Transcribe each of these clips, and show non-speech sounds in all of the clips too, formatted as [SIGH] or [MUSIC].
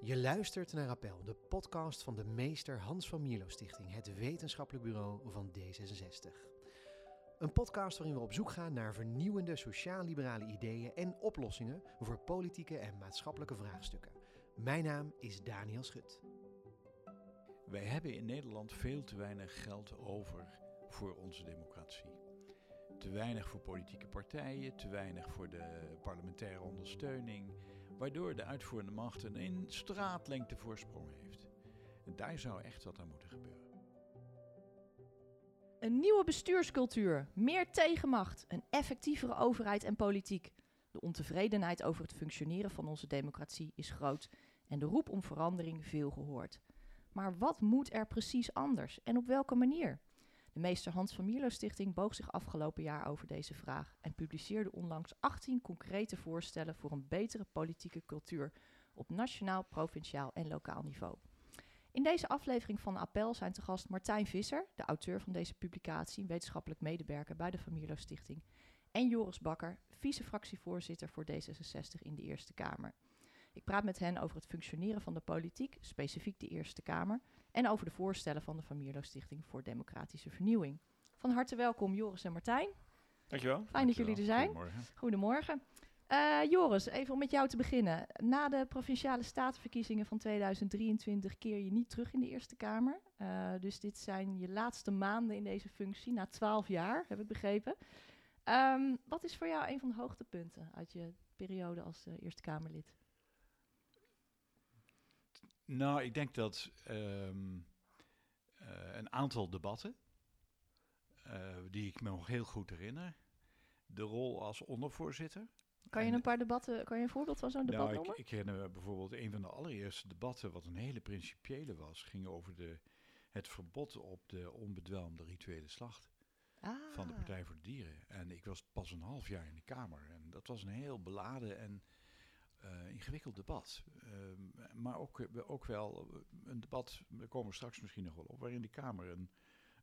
Je luistert naar Appel, de podcast van de meester Hans van Mierlo Stichting, het wetenschappelijk bureau van D66. Een podcast waarin we op zoek gaan naar vernieuwende sociaal-liberale ideeën en oplossingen voor politieke en maatschappelijke vraagstukken. Mijn naam is Daniel Schut. Wij hebben in Nederland veel te weinig geld over voor onze democratie. Te weinig voor politieke partijen, te weinig voor de parlementaire ondersteuning, waardoor de uitvoerende macht een in straatlengte voorsprong heeft. En daar zou echt wat aan moeten gebeuren. Een nieuwe bestuurscultuur, meer tegenmacht, een effectievere overheid en politiek. De ontevredenheid over het functioneren van onze democratie is groot en de roep om verandering veel gehoord. Maar wat moet er precies anders en op welke manier? De meester Hans van Mierlo Stichting boog zich afgelopen jaar over deze vraag en publiceerde onlangs 18 concrete voorstellen voor een betere politieke cultuur op nationaal, provinciaal en lokaal niveau. In deze aflevering van Appel zijn te gast Martijn Visser, de auteur van deze publicatie, wetenschappelijk medewerker bij de Van Mierlo Stichting, en Joris Bakker, vice-fractievoorzitter voor D66 in de Eerste Kamer. Ik praat met hen over het functioneren van de politiek, specifiek de Eerste Kamer, en over de voorstellen van de Van Mierlo Stichting voor Democratische Vernieuwing. Van harte welkom Joris en Martijn. Dankjewel. Fijn dat jullie er zijn. Goedemorgen. Goedemorgen. Eh, Joris, even om met jou te beginnen. Na de provinciale statenverkiezingen van 2023 keer je niet terug in de Eerste Kamer. Eh, dus dit zijn je laatste maanden in deze functie, na twaalf jaar, heb ik begrepen. Ehm, wat is voor jou een van de hoogtepunten uit je periode als eh, Eerste Kamerlid? Nou, ik denk dat ehm, eh, een aantal debatten, eh, die ik me nog heel goed herinner, de rol als ondervoorzitter. Kan je En- een paar debatten, kan je een voorbeeld van zo'n debat Nou, ik, noemen? ik herinner me bijvoorbeeld een van de allereerste debatten, wat een hele principiële was, ging over de, het verbod op de onbedwelmde rituele slacht van de Ah. Partij voor de Dieren. En ik was pas een half jaar in de Kamer en dat was een heel beladen en eh, ingewikkeld debat. Ehm, maar ook, ook wel een debat, we komen straks misschien nog wel op, waarin de Kamer een,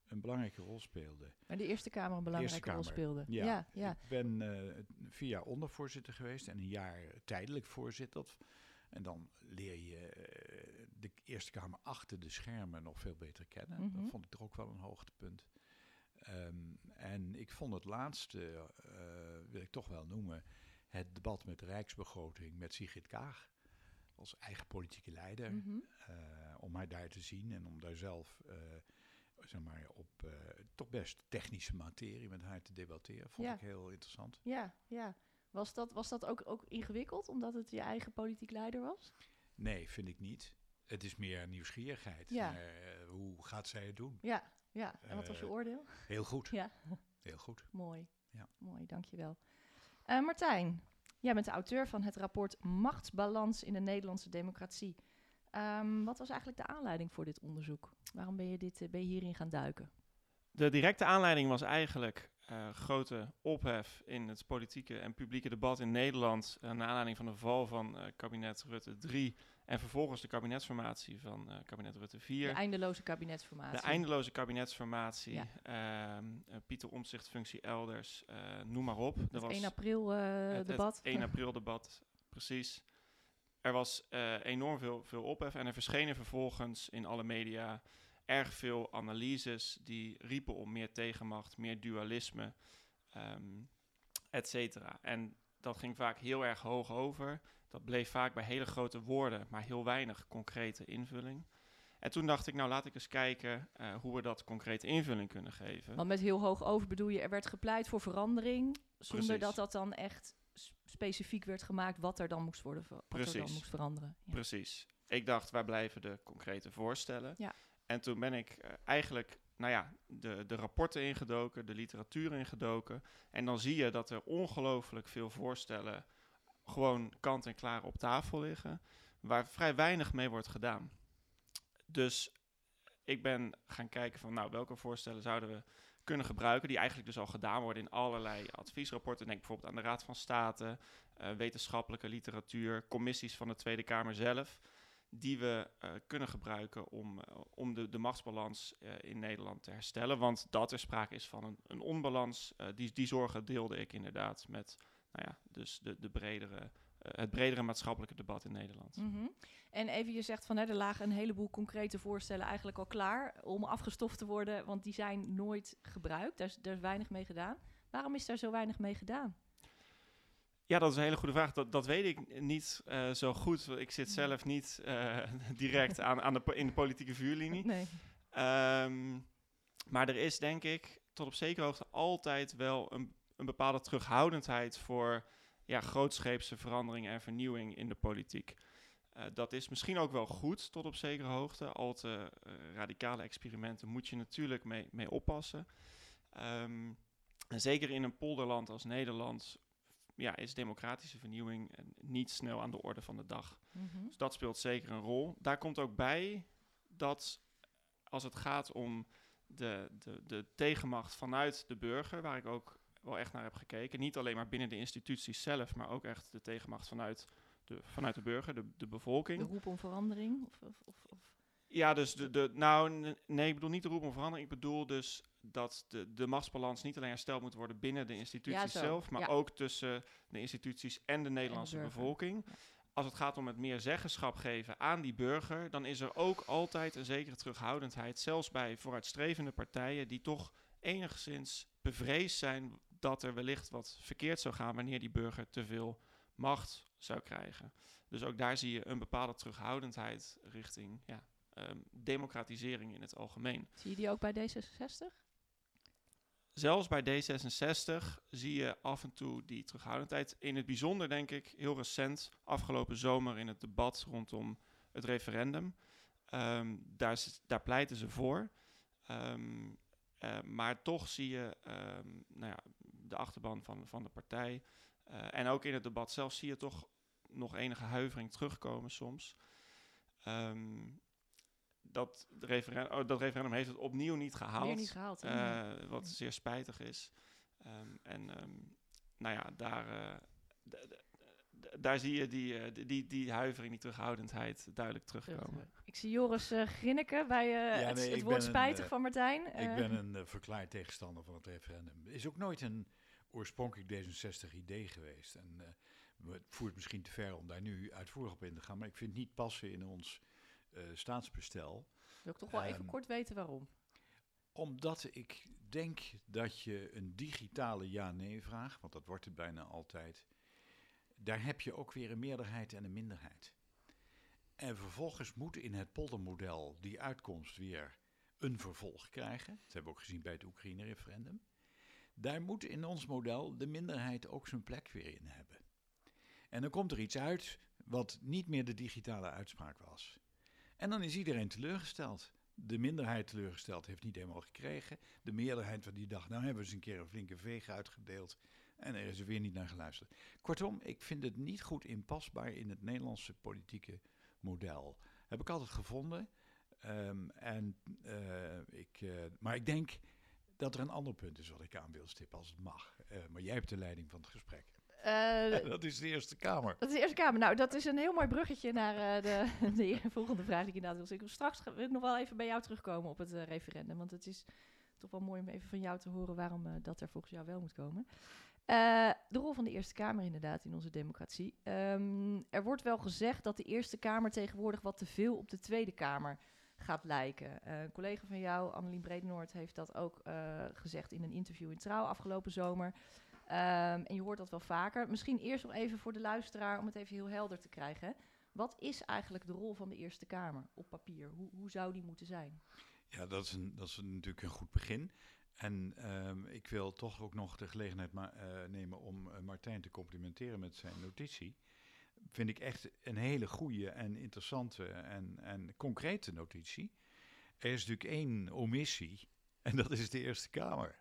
een belangrijke rol speelde. Maar de Eerste Kamer een belangrijke rol speelde. Ja, ja, ja. ik ben eh, vier jaar ondervoorzitter geweest en een jaar tijdelijk voorzitter. En dan leer je eh, de Eerste Kamer achter de schermen nog veel beter kennen. Mhm. Dat vond ik toch ook wel een hoogtepunt. Ehm, en ik vond het laatste, eh, wil ik toch wel noemen, het debat met de Rijksbegroting met Sigrid Kaag. Als eigen politieke leider. Mhm. Eh, om haar daar te zien en om daar zelf eh, zeg maar, op eh, toch best technische materie met haar te debatteren. Vond Ja. ik heel interessant. Ja, ja. Was dat, was dat ook, ook ingewikkeld, omdat het je eigen politiek leider was? Nee, vind ik niet. Het is meer nieuwsgierigheid. Ja. naar, hoe gaat zij het doen? Ja, ja. En wat was je oordeel? Heel goed. Ja. Heel goed. Mooi. Ja. Mooi, dankjewel. Eh Martijn, jij bent de auteur van het rapport Machtsbalans in de Nederlandse Democratie. Ehm, wat was eigenlijk de aanleiding voor dit onderzoek? Waarom ben je, dit, eh, ben je hierin gaan duiken? De directe aanleiding was eigenlijk eh, grote ophef in het politieke en publieke debat in Nederland. Uh, naar aanleiding van de val van eh, kabinet Rutte 3 en vervolgens de kabinetsformatie van eh, kabinet Rutte 4. De eindeloze kabinetsformatie. De eindeloze kabinetsformatie, Ja. ehm, eh, Pieter Omtzigt functie elders, eh, noem maar op. Er Het was 1 april eh, het, debat. Het 1 april debat, precies. Er was eh, enorm veel, veel ophef en er verschenen vervolgens in alle media erg veel analyses die riepen om meer tegenmacht, meer dualisme, ehm et cetera. En dat ging vaak heel erg hoog over. Dat bleef vaak bij hele grote woorden, maar heel weinig concrete invulling. En toen dacht ik, nou laat ik eens kijken eh, hoe we dat concrete invulling kunnen geven. Want met heel hoog over bedoel je, er werd gepleit voor verandering, zonder Precies. dat dat dan echt specifiek werd gemaakt wat er dan moest worden, wat er dan Precies. moest veranderen. Ja. Precies. Ik dacht, waar blijven de concrete voorstellen? Ja. En toen ben ik eh, eigenlijk, nou ja, de, de rapporten ingedoken, de literatuur ingedoken. En dan zie je dat er ongelooflijk veel voorstellen gewoon kant en klaar op tafel liggen, waar vrij weinig mee wordt gedaan. Dus ik ben gaan kijken van, nou, welke voorstellen zouden we kunnen gebruiken, die eigenlijk dus al gedaan worden in allerlei adviesrapporten. Denk bijvoorbeeld aan de Raad van State, eh, wetenschappelijke literatuur, commissies van de Tweede Kamer zelf, die we eh, kunnen gebruiken om, eh, om de, de machtsbalans eh, in Nederland te herstellen. Want dat er sprake is van een, een onbalans, die, die zorgen deelde ik inderdaad met nou ja, dus de, de bredere, het bredere maatschappelijke debat in Nederland. Mhm. En even, je zegt van hè, er lagen een heleboel concrete voorstellen eigenlijk al klaar om afgestoft te worden, want die zijn nooit gebruikt. Daar is, daar is weinig mee gedaan. Waarom is daar zo weinig mee gedaan? Ja, dat is een hele goede vraag. Dat, dat weet ik niet eh, zo goed. Ik zit zelf niet eh, [LAUGHS] direct aan, aan de, in de politieke vuurlinie. Nee. Ehm, maar er is denk ik tot op zekere hoogte altijd wel een, een bepaalde terughoudendheid voor ja, grootscheepse verandering en vernieuwing in de politiek. Eh, dat is misschien ook wel goed tot op zekere hoogte. Al te radicale experimenten moet je natuurlijk mee, mee oppassen. Ehm, en zeker in een polderland als Nederland ja, is democratische vernieuwing niet snel aan de orde van de dag. Mhm. Dus dat speelt zeker een rol. Daar komt ook bij dat als het gaat om de, de, de tegenmacht vanuit de burger, waar ik ook wel echt naar heb gekeken, niet alleen maar binnen de instituties zelf, maar ook echt de tegenmacht vanuit de, vanuit de burger, de, de bevolking. De roep om verandering? Of, of, of, Ja, dus de, de, nou, nee, ik bedoel niet de roep om verandering. Ik bedoel dus dat de, de machtsbalans niet alleen hersteld moet worden binnen de instituties zelf, maar ja. ook tussen de instituties en de Nederlandse bevolking. Als het gaat om het meer zeggenschap geven aan die burger, dan is er ook altijd een zekere terughoudendheid, zelfs bij vooruitstrevende partijen die toch enigszins bevreesd zijn dat er wellicht wat verkeerd zou gaan wanneer die burger te veel macht zou krijgen. Dus ook daar zie je een bepaalde terughoudendheid richting ja, ehm, democratisering in het algemeen. Zie je die ook bij D66? Zelfs bij D66 zie je af en toe die terughoudendheid. In het bijzonder, denk ik, heel recent, afgelopen zomer in het debat rondom het referendum. Ehm, daar, daar pleiten ze voor. Ehm, eh, maar toch zie je ehm, nou ja, de achterban van, van de partij. eh, en ook in het debat zelf zie je toch nog enige huivering terugkomen soms. Ehm, dat, de referen- oh, dat referendum heeft het opnieuw niet gehaald. Weer niet gehaald. hè? Eh, wat zeer spijtig is. Ehm, en ehm, nou ja, daar, eh, daar zie je die, eh, die, die, die huivering, die terughoudendheid duidelijk terugkomen. Ik zie Joris eh grinniken bij eh, Ja, het, nee, het woord een, spijtig van Martijn. Ik ben een verklaard tegenstander van het referendum. is ook nooit een oorspronkelijk D66-idee geweest. En eh, het voert misschien te ver om daar nu uitvoerig op in te gaan. Maar ik vind het niet passen in ons staatsbestel. wil ik toch wel even ehm, kort weten waarom. Omdat ik denk dat je een digitale ja-nee-vraag, want dat wordt het bijna altijd, daar heb je ook weer een meerderheid en een minderheid. En vervolgens moet in het poldermodel die uitkomst weer een vervolg krijgen. Dat hebben we ook gezien bij het Oekraïne-referendum. Daar moet in ons model de minderheid ook zijn plek weer in hebben. En dan komt er iets uit wat niet meer de digitale uitspraak was. En dan is iedereen teleurgesteld. De minderheid teleurgesteld heeft niet helemaal gekregen. De meerderheid van die dacht, nou hebben we eens een keer een flinke veeg uitgedeeld. En er is er weer niet naar geluisterd. Kortom, ik vind het niet goed inpasbaar in het Nederlandse politieke model. Heb ik altijd gevonden. Ehm, en, eh, ik, eh, maar ik denk dat er een ander punt is wat ik aan wil stippen als het mag. Eh, maar jij hebt de leiding van het gesprek. Eh, [LAUGHS] dat is de Eerste Kamer. dat is de Eerste Kamer. Nou, dat is een heel mooi bruggetje naar eh, de, [LAUGHS] de volgende vraag die ik inderdaad wil stellen. Straks wil ik nog wel even bij jou terugkomen op het eh, referendum. Want het is toch wel mooi om even van jou te horen waarom dat er volgens jou wel moet komen. De rol van de Eerste Kamer inderdaad in onze democratie. Ehm, er wordt wel gezegd dat de Eerste Kamer tegenwoordig wat te veel op de Tweede Kamer gaat lijken. Een collega van jou, Annelien Bredenoord, heeft dat ook gezegd in een interview in Trouw afgelopen zomer. Ehm, en je hoort dat wel vaker. Misschien eerst nog even voor de luisteraar om het even heel helder te krijgen. Wat is eigenlijk de rol van de Eerste Kamer op papier? Hoe, hoe zou die moeten zijn? Ja, dat is, een, dat is natuurlijk een goed begin. En ehm, ik wil toch ook nog de gelegenheid eh, nemen om eh, Martijn te complimenteren met zijn notitie. Vind ik echt een hele goede en interessante en, en concrete notitie. Er is natuurlijk één omissie en dat is de Eerste Kamer.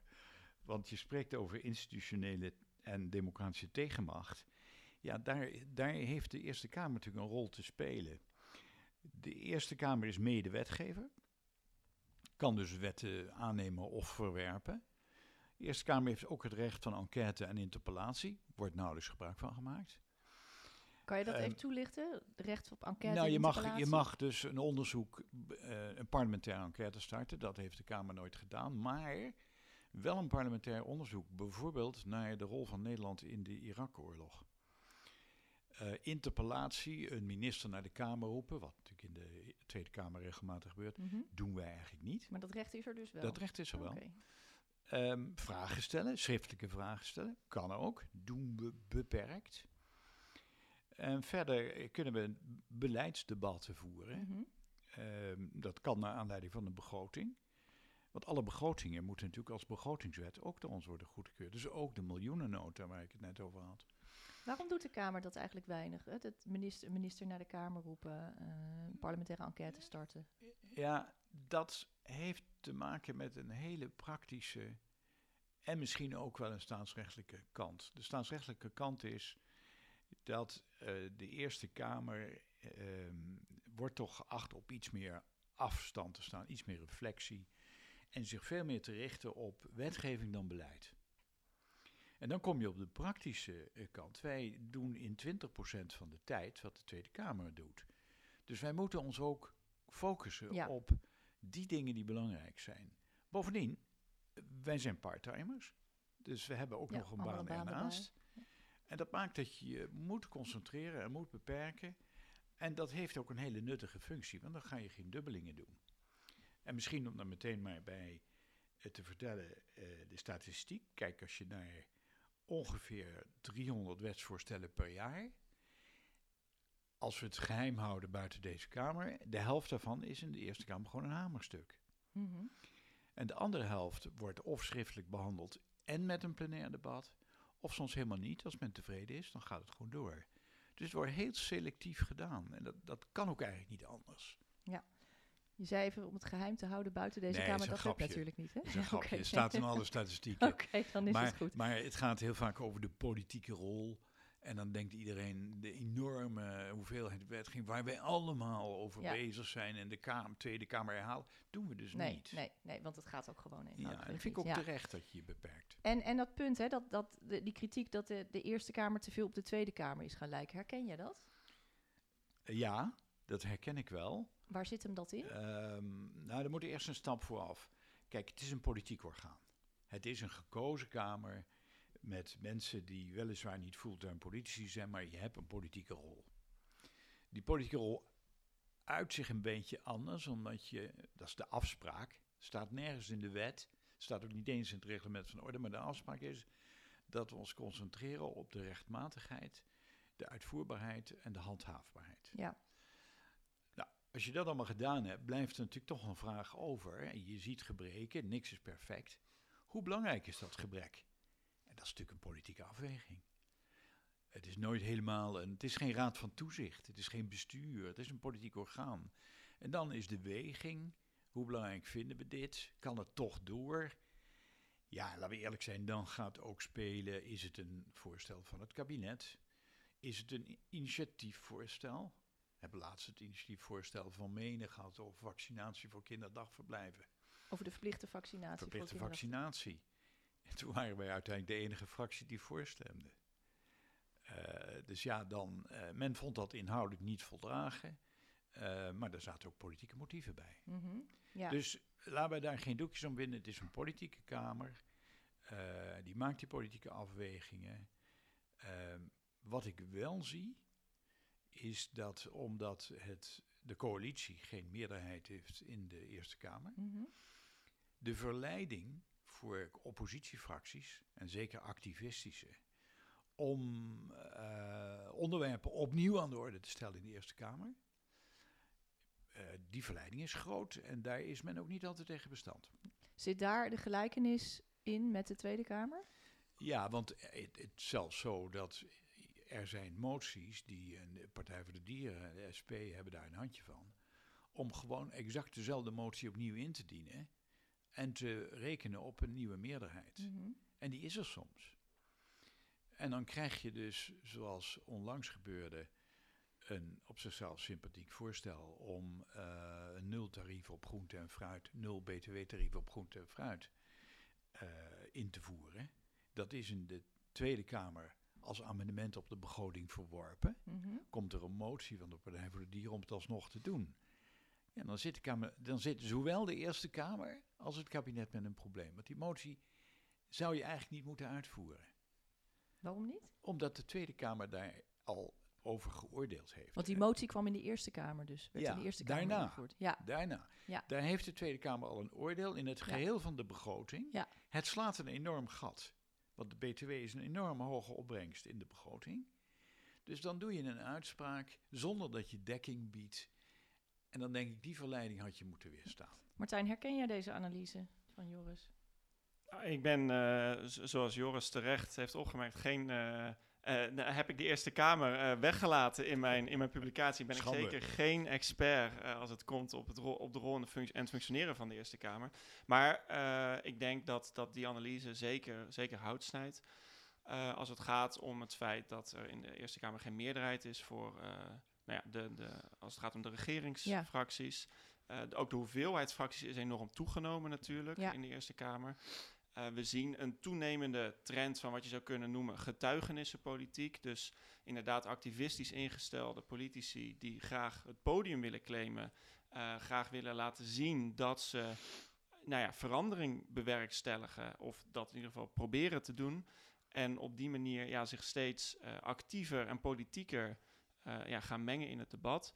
Want je spreekt over institutionele en democratische tegenmacht. Ja, daar, daar heeft de Eerste Kamer natuurlijk een rol te spelen. De Eerste Kamer is medewetgever kan dus wetten aannemen of verwerpen. De Eerste Kamer heeft ook het recht van enquête en interpellatie. Wordt nauwelijks gebruik van gemaakt. Kan je dat Ehm, even toelichten? De recht op enquête nou, en je mag, je mag dus een onderzoek, eh, een parlementaire enquête starten. Dat heeft de Kamer nooit gedaan. Maar wel een parlementair onderzoek, bijvoorbeeld naar de rol van Nederland in de Irak-oorlog. Uh, interpellatie, een minister naar de Kamer roepen, wat natuurlijk in de Tweede Kamer regelmatig gebeurt, Mhm. doen wij eigenlijk niet. Maar dat recht is er dus wel. Dat recht is er wel. Ehm, vragen stellen, schriftelijke vragen stellen, kan ook, doen we beperkt. En verder kunnen we beleidsdebatten voeren. Mhm. Ehm, dat kan naar aanleiding van een begroting. Want alle begrotingen moeten natuurlijk als begrotingswet ook door ons worden goedgekeurd. Dus ook de miljoenennota waar ik het net over had. Waarom doet de Kamer dat eigenlijk weinig? Dat minister, minister naar de Kamer roepen, eh, een parlementaire enquête starten. Ja, dat heeft te maken met een hele praktische en misschien ook wel een staatsrechtelijke kant. De staatsrechtelijke kant is dat eh, de Eerste Kamer ehm, wordt toch geacht op iets meer afstand te staan, iets meer reflectie en zich veel meer te richten op wetgeving dan beleid. En dan kom je op de praktische eh, kant. Wij doen in 20% van de tijd wat de Tweede Kamer doet. Dus wij moeten ons ook focussen Ja. op die dingen die belangrijk zijn. Bovendien, wij zijn parttimers. Dus we hebben ook Ja, nog een baan ernaast. En dat maakt dat je je moet concentreren en moet beperken. En dat heeft ook een hele nuttige functie, want dan ga je geen dubbelingen doen. En misschien om dan meteen maar bij eh, te vertellen, eh, de statistiek. Kijk, als je naar ongeveer 300 wetsvoorstellen per jaar. Als we het geheim houden buiten deze Kamer, de helft daarvan is in de Eerste Kamer gewoon een hamerstuk. Mhm. En de andere helft wordt of schriftelijk behandeld en met een plenair debat, of soms helemaal niet. Als men tevreden is, dan gaat het gewoon door. Dus het wordt heel selectief gedaan. En dat, dat kan ook eigenlijk niet anders. Je zei even om het geheim te houden buiten deze Nee, Kamer. Dat grapje. natuurlijk niet, hè? Dat is een [LAUGHS] grapje. Het staat in alle statistieken. [LAUGHS] Oké, dan is maar, het goed. maar het gaat heel vaak over de politieke rol. En dan denkt iedereen de enorme hoeveelheid wetgeving waar wij allemaal over Ja. bezig zijn en de Kamer, Tweede Kamer herhaalt, doen we dus Nee, niet. nee, nee, want het gaat ook gewoon Ja, eenvoudig en dat vind ik ook. Ja. terecht dat je je beperkt. En, en dat punt, hè, dat, dat de, die kritiek dat de, de Eerste Kamer te veel op de Tweede Kamer is gaan lijken. Herken jij dat? Ja, dat herken ik wel. Waar zit hem dat in? Ehm, nou, er moet eerst een stap vooraf. Kijk, het is een politiek orgaan. Het is een gekozen kamer met mensen die weliswaar niet fulltime politici zijn, maar je hebt een politieke rol. Die politieke rol uit zich een beetje anders, omdat je, dat is de afspraak, staat nergens in de wet, staat ook niet eens in het reglement van orde, maar de afspraak is dat we ons concentreren op de rechtmatigheid, de uitvoerbaarheid en de handhaafbaarheid. Ja, Als je dat allemaal gedaan hebt, blijft er natuurlijk toch een vraag over. Je ziet gebreken, niks is perfect. Hoe belangrijk is dat gebrek? En dat is natuurlijk een politieke afweging. Het is nooit helemaal een. Het is geen raad van toezicht, het is geen bestuur, het is een politiek orgaan. En dan is de weging. Hoe belangrijk vinden we dit? Kan het toch door? Ja, laten we eerlijk zijn, dan gaat ook spelen: is het een voorstel van het kabinet? Is het een initiatiefvoorstel? Hebben laatst het initiatiefvoorstel van Menen gehad over vaccinatie voor kinderdagverblijven. over de verplichte vaccinatie. Verplichte voor vaccinatie. En toen waren wij uiteindelijk de enige fractie die voorstemde. Eh, dus ja, dan, eh, men vond dat inhoudelijk niet voldragen. eh, maar er zaten ook politieke motieven bij. Mhm. Ja. Dus laten wij daar geen doekjes om winnen. Het is een politieke kamer. die maakt die politieke afwegingen. Wat ik wel zie, is dat omdat het, de coalitie geen meerderheid heeft in de Eerste Kamer, Mhm. de verleiding voor oppositiefracties, en zeker activistische, om eh, onderwerpen opnieuw aan de orde te stellen in de Eerste Kamer, eh, die verleiding is groot en daar is men ook niet altijd tegen bestand. Zit daar de gelijkenis in met de Tweede Kamer? Ja, want het, het is zelfs zo dat er zijn moties die een de Partij voor de Dieren, de SP, hebben daar een handje van, om gewoon exact dezelfde motie opnieuw in te dienen en te rekenen op een nieuwe meerderheid. Mhm. En die is er soms. En dan krijg je dus, zoals onlangs gebeurde, een op zichzelf sympathiek voorstel om eh, een nultarief op groente en fruit, nul btw-tarief op groente en fruit eh, in te voeren. Dat is in de Tweede Kamer als amendement op de begroting verworpen. Mhm. Komt er een motie van de Partij voor de Dieren om het alsnog te doen. Ja, dan zit, de kamer, dan zit zowel de Eerste Kamer als het kabinet met een probleem. Want die motie zou je eigenlijk niet moeten uitvoeren. Waarom niet? Omdat de Tweede Kamer daar al over geoordeeld heeft. Want die motie kwam in de Eerste Kamer dus. Werd Ja, in de Eerste Kamer daarna. ingevoerd. Ja, Daarna. Ja. Daar heeft de Tweede Kamer al een oordeel in het Ja. geheel van de begroting. Ja. Het slaat een enorm gat. Want de BTW is een enorm hoge opbrengst in de begroting. Dus dan doe je een uitspraak zonder dat je dekking biedt. En dan denk ik, die verleiding had je moeten weerstaan. Martijn, herken jij deze analyse van Joris? Ik ben, eh, zoals Joris terecht heeft opgemerkt, geen, eh, eh, nou, heb ik de Eerste Kamer eh, weggelaten in mijn, in mijn publicatie. Ben Schande. ik zeker geen expert eh, als het komt op, het rol, op de rol en, de func- en het functioneren van de Eerste Kamer. Maar eh, ik denk dat, dat die analyse zeker, zeker hout snijdt. Eh, als het gaat om het feit dat er in de Eerste Kamer geen meerderheid is voor, eh, nou ja, de, de, als het gaat om de regeringsfracties. Eh, de- ook de hoeveelheid fracties is enorm toegenomen natuurlijk Ja. in de Eerste Kamer. Eh, we zien een toenemende trend van wat je zou kunnen noemen getuigenissenpolitiek. Dus inderdaad activistisch ingestelde politici die graag het podium willen claimen. eh, graag willen laten zien dat ze nou ja, verandering bewerkstelligen. Of dat in ieder geval proberen te doen. En op die manier ja, zich steeds eh, actiever en politieker ja, gaan mengen in het debat.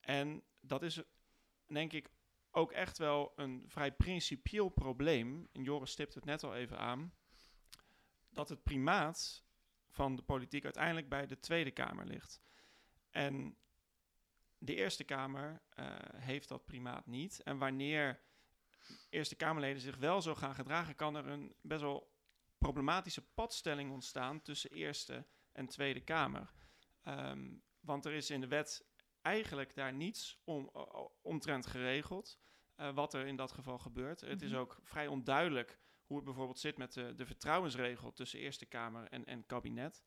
En dat is denk ik ook echt wel een vrij principieel probleem. En Joris stipt het net al even aan. Dat het primaat van de politiek uiteindelijk bij de Tweede Kamer ligt. En de Eerste Kamer eh, heeft dat primaat niet. En wanneer Eerste Kamerleden zich wel zo gaan gedragen, kan er een best wel problematische padstelling ontstaan tussen Eerste en Tweede Kamer. Ehm, want er is in de wet eigenlijk daar niets om, omtrent geregeld. eh, wat er in dat geval gebeurt. Het is Mhm. ook vrij onduidelijk hoe het bijvoorbeeld zit met de, de vertrouwensregel tussen Eerste Kamer en, en kabinet.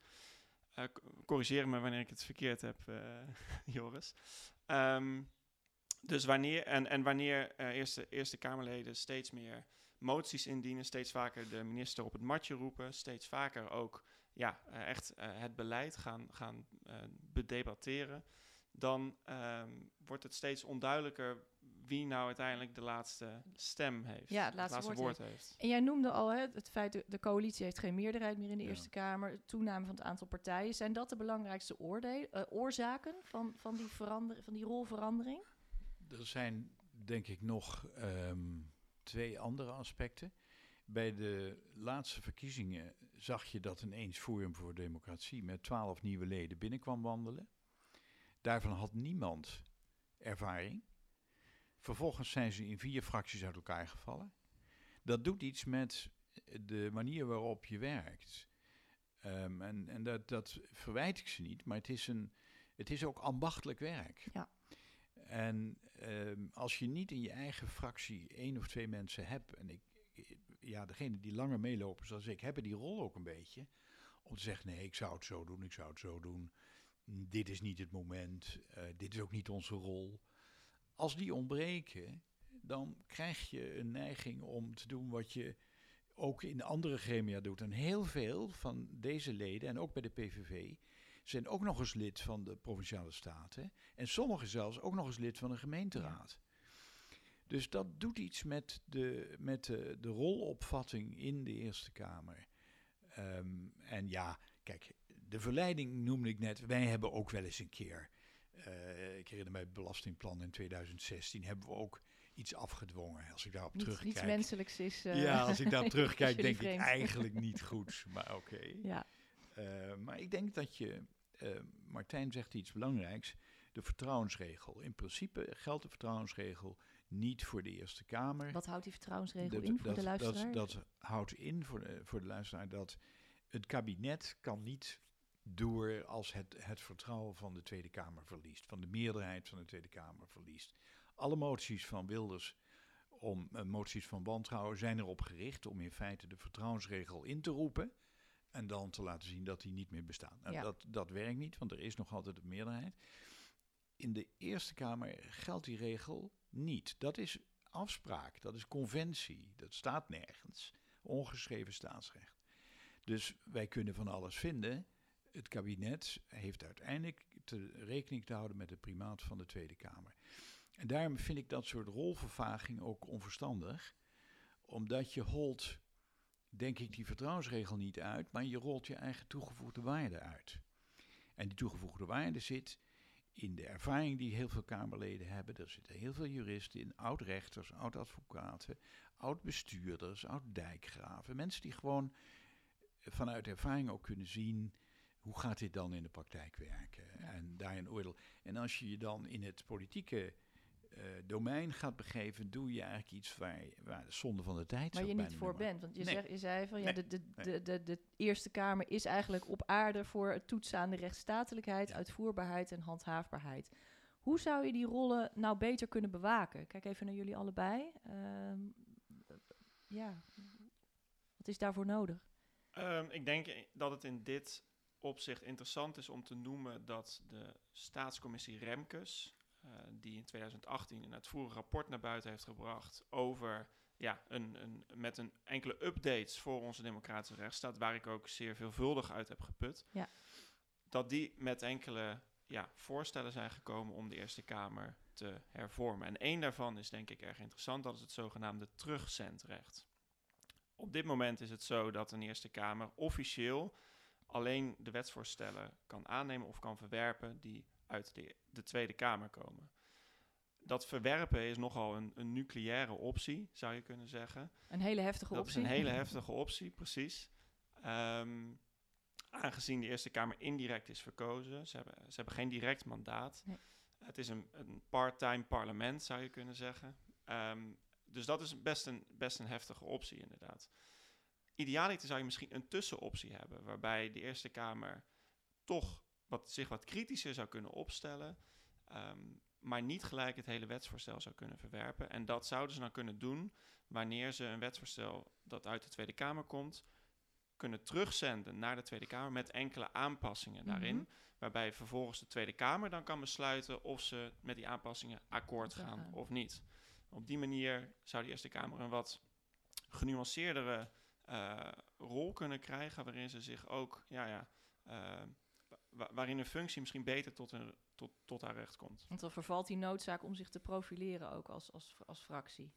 C- corrigeer me wanneer ik het verkeerd heb, eh, [LAUGHS] Joris. Ehm, dus wanneer, en, en wanneer eerste, eerste Kamerleden steeds meer moties indienen, steeds vaker de minister op het matje roepen, steeds vaker ook ja, echt het beleid gaan, gaan bedebatteren, dan ehm, wordt het steeds onduidelijker wie nou uiteindelijk de laatste stem heeft. Ja, het laatste woord heeft. En jij noemde al hè, het feit dat de coalitie heeft geen meerderheid meer in de Ja. Eerste Kamer. Toename van het aantal partijen. Zijn dat de belangrijkste oordeel, eh, oorzaken van, van, die van die rolverandering? Er zijn denk ik nog ehm, twee andere aspecten. Bij de laatste verkiezingen zag je dat ineens Forum voor Democratie met twaalf nieuwe leden binnenkwam wandelen. Daarvan had niemand ervaring. Vervolgens zijn ze in vier fracties uit elkaar gevallen. Dat doet iets met de manier waarop je werkt. Ehm, en en dat, dat verwijt ik ze niet, maar het is, een, het is ook ambachtelijk werk. Ja. En ehm, als je niet in je eigen fractie één of twee mensen hebt, en ik, ja, degene die langer meelopen zoals ik, hebben die rol ook een beetje. Om te zeggen, nee, ik zou het zo doen, ik zou het zo doen. Dit is niet het moment, eh, dit is ook niet onze rol. Als die ontbreken, dan krijg je een neiging om te doen wat je ook in andere gremia doet. En heel veel van deze leden, en ook bij de PVV, zijn ook nog eens lid van de Provinciale Staten. En sommigen zelfs ook nog eens lid van een gemeenteraad. Dus dat doet iets met de, met de, de rolopvatting in de Eerste Kamer. Ehm, en ja, kijk, de verleiding noemde ik net. Wij hebben ook wel eens een keer. eh, ik herinner mij het belastingplan in 2016. Hebben we ook iets afgedwongen. Als ik daarop Niet, terugkijk. niets menselijks is. eh, ja, als ik daarop is [LAUGHS] terugkijk, denk ik eigenlijk [LAUGHS] niet goed. Maar oké. Ja, Eh, maar ik denk dat je, eh, Martijn zegt iets belangrijks, de vertrouwensregel. In principe geldt de vertrouwensregel niet voor de Eerste Kamer. wat houdt die vertrouwensregel Dat- in voor dat, de luisteraar? Dat, dat houdt in voor de, voor de luisteraar dat het kabinet kan niet door als het, het vertrouwen van de Tweede Kamer verliest, van de meerderheid van de Tweede Kamer verliest. Alle moties van Wilders om eh, moties van wantrouwen zijn erop gericht om in feite de vertrouwensregel in te roepen en dan te laten zien dat die niet meer bestaat. Nou, Ja. dat, dat werkt niet, want er is nog altijd een meerderheid. In de Eerste Kamer geldt die regel niet. Dat is afspraak, dat is conventie, dat staat nergens. Ongeschreven staatsrecht. Dus wij kunnen van alles vinden. Het kabinet heeft uiteindelijk te rekening te houden met het primaat van de Tweede Kamer. En daarom vind ik dat soort rolvervaging ook onverstandig, omdat je holt denk ik die vertrouwensregel niet uit, maar je rolt je eigen toegevoegde waarde uit. En die toegevoegde waarde zit in de ervaring die heel veel Kamerleden hebben. Er zitten heel veel juristen in, oud-rechters, oud-advocaten, oud-bestuurders, oud-dijkgraven. Mensen die gewoon vanuit ervaring ook kunnen zien hoe gaat dit dan in de praktijk werken en daar een oordeel. En als je je dan in het politieke uh, domein gaat begeven, doe je eigenlijk iets waar, waar de zonde van de tijd Waar je niet voor bent. Want je, zeg, je zei van ja, de, de, de, de, de Eerste Kamer is eigenlijk op aarde voor het toetsen aan de rechtsstatelijkheid, uitvoerbaarheid en handhaafbaarheid. Hoe zou je die rollen nou beter kunnen bewaken? Kijk even naar jullie allebei. Uh, ja, wat is daarvoor nodig? Um, ik denk dat het in dit opzicht interessant is om te noemen dat de staatscommissie Remkes, uh, die in 2018 een uitvoerig rapport naar buiten heeft gebracht over ja, een, een, met een enkele updates voor onze democratische rechtsstaat, waar ik ook zeer veelvuldig uit heb geput, ja. dat die met enkele ja, voorstellen zijn gekomen om de Eerste Kamer te hervormen. En één daarvan is denk ik erg interessant, dat is het zogenaamde terugzendrecht. Op dit moment is het zo dat een Eerste Kamer officieel alleen de wetsvoorstellen kan aannemen of kan verwerpen die uit de, de Tweede Kamer komen. Dat verwerpen is nogal een, een, nucleaire optie, zou je kunnen zeggen. Een hele heftige dat optie. Dat is een hele [LAUGHS] heftige optie, precies. Um, aangezien de Eerste Kamer indirect is verkozen, ze hebben, ze hebben geen direct mandaat. Nee. Het is een, een part-time parlement, zou je kunnen zeggen. Um, dus dat is best een, best een heftige optie, inderdaad. Idealiter zou je misschien een tussenoptie hebben, waarbij de Eerste Kamer toch wat, zich wat kritischer zou kunnen opstellen, um, maar niet gelijk het hele wetsvoorstel zou kunnen verwerpen. En dat zouden ze dan kunnen doen wanneer ze een wetsvoorstel dat uit de Tweede Kamer komt, kunnen terugzenden naar de Tweede Kamer met enkele aanpassingen daarin. Mhm. Waarbij vervolgens de Tweede Kamer dan kan besluiten of ze met die aanpassingen akkoord gaan gaan. of niet. Op die manier zou de Eerste Kamer een wat genuanceerdere uh, rol kunnen krijgen, waarin ze zich ook, ja, ja, uh, wa waarin een functie misschien beter tot, een, tot, tot haar recht komt. Want dan vervalt die noodzaak om zich te profileren ook als, als, als fractie.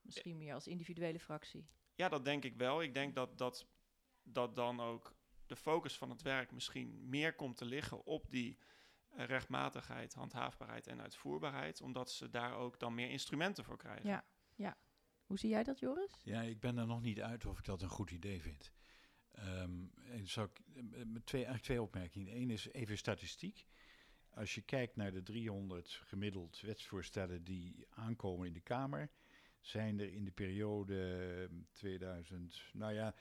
Misschien meer als individuele fractie. Ja, dat denk ik wel. Ik denk dat, dat, dat dan ook de focus van het werk misschien meer komt te liggen op die uh, rechtmatigheid, handhaafbaarheid en uitvoerbaarheid, omdat ze daar ook dan meer instrumenten voor krijgen. Ja. Hoe zie jij dat, Joris? Ja, ik ben er nog niet uit of ik dat een goed idee vind. Um, en zou ik, met twee, eigenlijk twee opmerkingen. Eén is even statistiek. Als je kijkt naar de 300 gemiddeld wetsvoorstellen die aankomen in de Kamer, zijn er in de periode 2000, nou ja,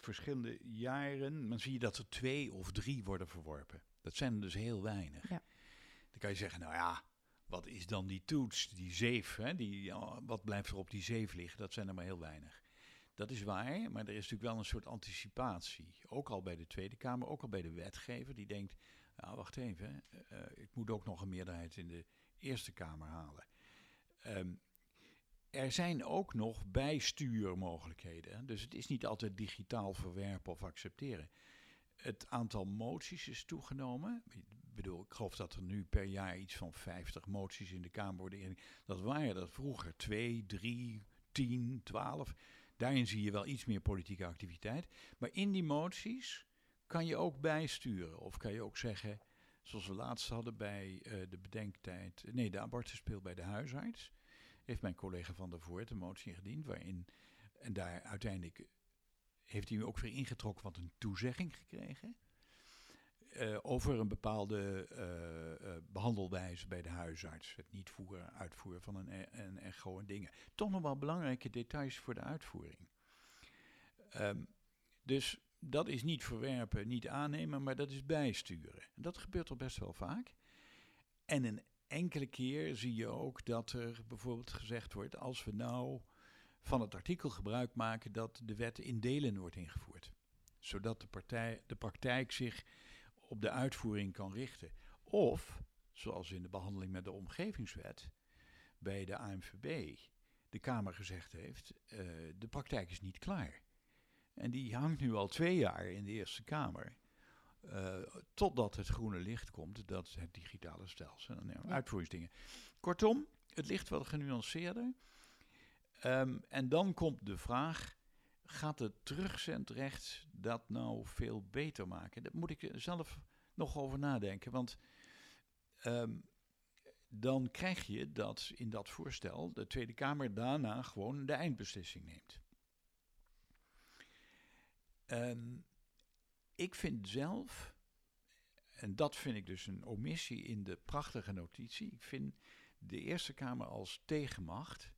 verschillende jaren, dan zie je dat er twee of drie worden verworpen. Dat zijn er dus heel weinig. Ja. Dan kan je zeggen, nou ja, wat is dan die toets, die zeef, hè, die, wat blijft er op die zeef liggen? Dat zijn er maar heel weinig. Dat is waar, maar er is natuurlijk wel een soort anticipatie. Ook al bij de Tweede Kamer, ook al bij de wetgever, die denkt, nou wacht even, uh, ik moet ook nog een meerderheid in de Eerste Kamer halen. Um, er zijn ook nog bijstuurmogelijkheden. Dus het is niet altijd digitaal verwerpen of accepteren. Het aantal moties is toegenomen. Bedoel, ik geloof dat er nu per jaar iets van 50 moties in de Kamer worden ingediend. Dat waren er vroeger 2, 3, 10, 12. Daarin zie je wel iets meer politieke activiteit. Maar in die moties kan je ook bijsturen. Of kan je ook zeggen, zoals we laatst hadden bij uh, de bedenktijd... Nee, de abortuspeel bij de huisarts heeft mijn collega Van der Voort een motie ingediend waarin, en daar uiteindelijk heeft hij ook weer ingetrokken, want een toezegging gekregen. Uh, over een bepaalde uh, uh, behandelwijze bij de huisarts. Het niet voeren, uitvoeren van een, een echo en dingen. Toch nog wel belangrijke details voor de uitvoering. Um, dus dat is niet verwerpen, niet aannemen, maar dat is bijsturen. En dat gebeurt al best wel vaak. En een enkele keer zie je ook dat er bijvoorbeeld gezegd wordt: als we nou van het artikel gebruik maken dat de wet in delen wordt ingevoerd, zodat de, partij, de praktijk zich op de uitvoering kan richten. Of, zoals in de behandeling met de omgevingswet bij de AMVB, de Kamer gezegd heeft: uh, de praktijk is niet klaar. En die hangt nu al twee jaar in de Eerste Kamer. Uh, totdat het groene licht komt, dat het digitale stelsel en ja, uitvoeringsdingen. Kortom, het ligt wat genuanceerder. Um, en dan komt de vraag: gaat het terugzendrecht dat nou veel beter maken? Daar moet ik zelf nog over nadenken. Want ehm, dan krijg je dat in dat voorstel de Tweede Kamer daarna gewoon de eindbeslissing neemt. Ehm, ik vind zelf, en dat vind ik dus een omissie in de prachtige notitie, ik vind de Eerste Kamer als tegenmacht,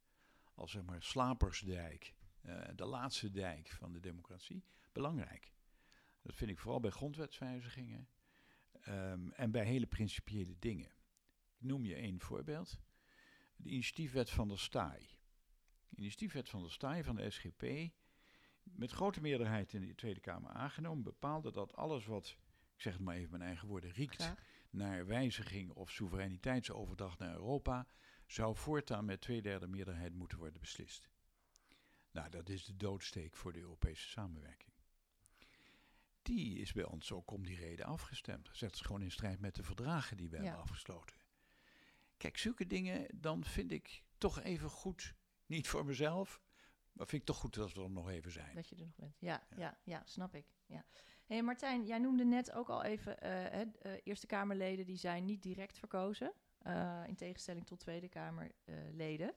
als zeg maar slapersdijk, de laatste dijk van de democratie, belangrijk. Dat vind ik vooral bij grondwetswijzigingen um, en bij hele principiële dingen. Ik noem je één voorbeeld. De initiatiefwet van de Staaij. De initiatiefwet van de Staaij van de SGP, met grote meerderheid in de Tweede Kamer aangenomen, bepaalde dat alles wat, ik zeg het maar even mijn eigen woorden, riekt naar wijziging of soevereiniteitsoverdracht naar Europa, zou voortaan met twee derde meerderheid moeten worden beslist. Nou, dat is de doodsteek voor de Europese samenwerking. Die is bij ons ook om die reden afgestemd. Dat is gewoon in strijd met de verdragen die we hebben afgesloten. Kijk, zulke dingen, dan vind ik toch even goed, niet voor mezelf, maar vind ik toch goed dat we er nog even zijn. Dat je er nog bent. Ja, ja. ja, snap ik. Ja. Hey Martijn, jij noemde net ook al even uh, Eerste Kamerleden die zijn niet direct verkozen, uh, in tegenstelling tot Tweede Kamerleden.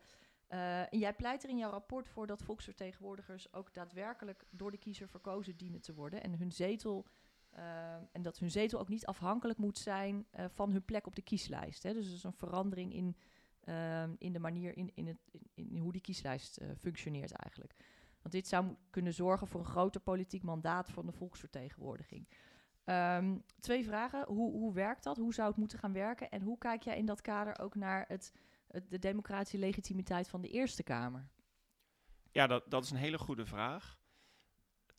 En jij pleit er in jouw rapport voor dat volksvertegenwoordigers ook daadwerkelijk door de kiezer verkozen dienen te worden en hun zetel uh, en dat hun zetel ook niet afhankelijk moet zijn uh, van hun plek op de kieslijst. Hè. Dus dat is een verandering in, in de manier in, in, het, in, hoe die kieslijst functioneert eigenlijk. Want dit zou kunnen zorgen voor een groter politiek mandaat van de volksvertegenwoordiging. Um, twee vragen. Hoe, hoe werkt dat? Hoe zou het moeten gaan werken? En hoe kijk jij in dat kader ook naar het de democratische legitimiteit van de Eerste Kamer? Ja, dat, dat is een hele goede vraag.